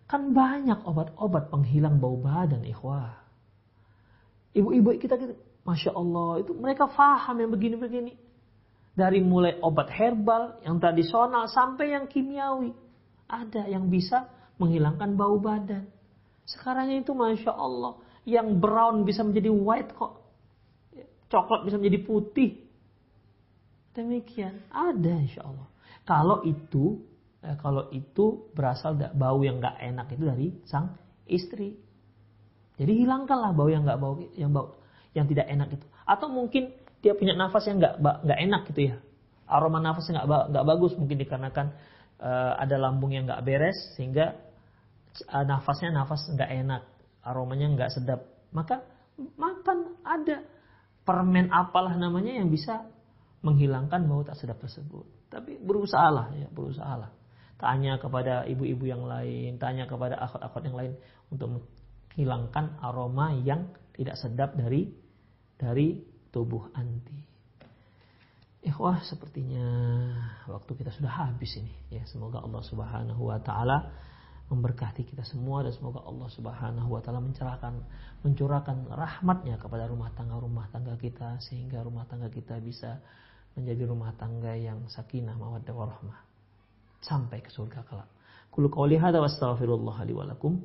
kan banyak obat-obat penghilang bau badan ikhwah ibu-ibu kita, kita masya Allah itu mereka faham yang begini-begini dari mulai obat herbal yang tradisional sampai yang kimiawi ada yang bisa menghilangkan bau badan. Sekarang itu Masya Allah, yang brown bisa menjadi white kok. Coklat bisa menjadi putih. Demikian, ada Insya Allah. Kalau itu, eh, kalau itu berasal dari bau yang gak enak itu dari sang istri. Jadi hilangkanlah bau yang gak bau, yang bau, yang tidak enak itu. Atau mungkin dia punya nafas yang gak, gak enak gitu ya. Aroma nafasnya gak, gak bagus mungkin dikarenakan uh, ada lambung yang nggak beres sehingga uh, nafasnya nafas nggak enak, aromanya nggak sedap. Maka makan ada permen apalah namanya yang bisa menghilangkan bau tak sedap tersebut. Tapi berusahalah ya, berusahalah. Tanya kepada ibu-ibu yang lain, tanya kepada akhwat-akhwat yang lain untuk menghilangkan aroma yang tidak sedap dari dari tubuh anti. Ikhwah sepertinya waktu kita sudah habis ini ya. Semoga Allah Subhanahu wa taala memberkati kita semua dan semoga Allah Subhanahu wa taala mencerahkan mencurahkan rahmatnya kepada rumah tangga-rumah tangga kita sehingga rumah tangga kita bisa menjadi rumah tangga yang sakinah mawaddah warahmah sampai ke surga kelak. Qul qawli hadza wa astaghfirullah li wa lakum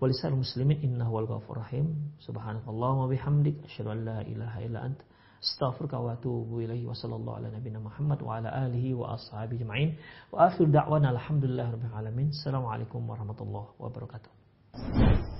wa lisal muslimin innahu wal ghafurur rahim. Subhanakallahumma bihamdik asyhadu an la ilaha illa anta astaghfiruka wa atubu ilaihi wa sallallahu ala nabiyyina Muhammad wa ala alihi wa ashabihi ajma'in. Wa akhir da'wana alhamdulillah rabbil alamin. Assalamualaikum warahmatullahi wabarakatuh.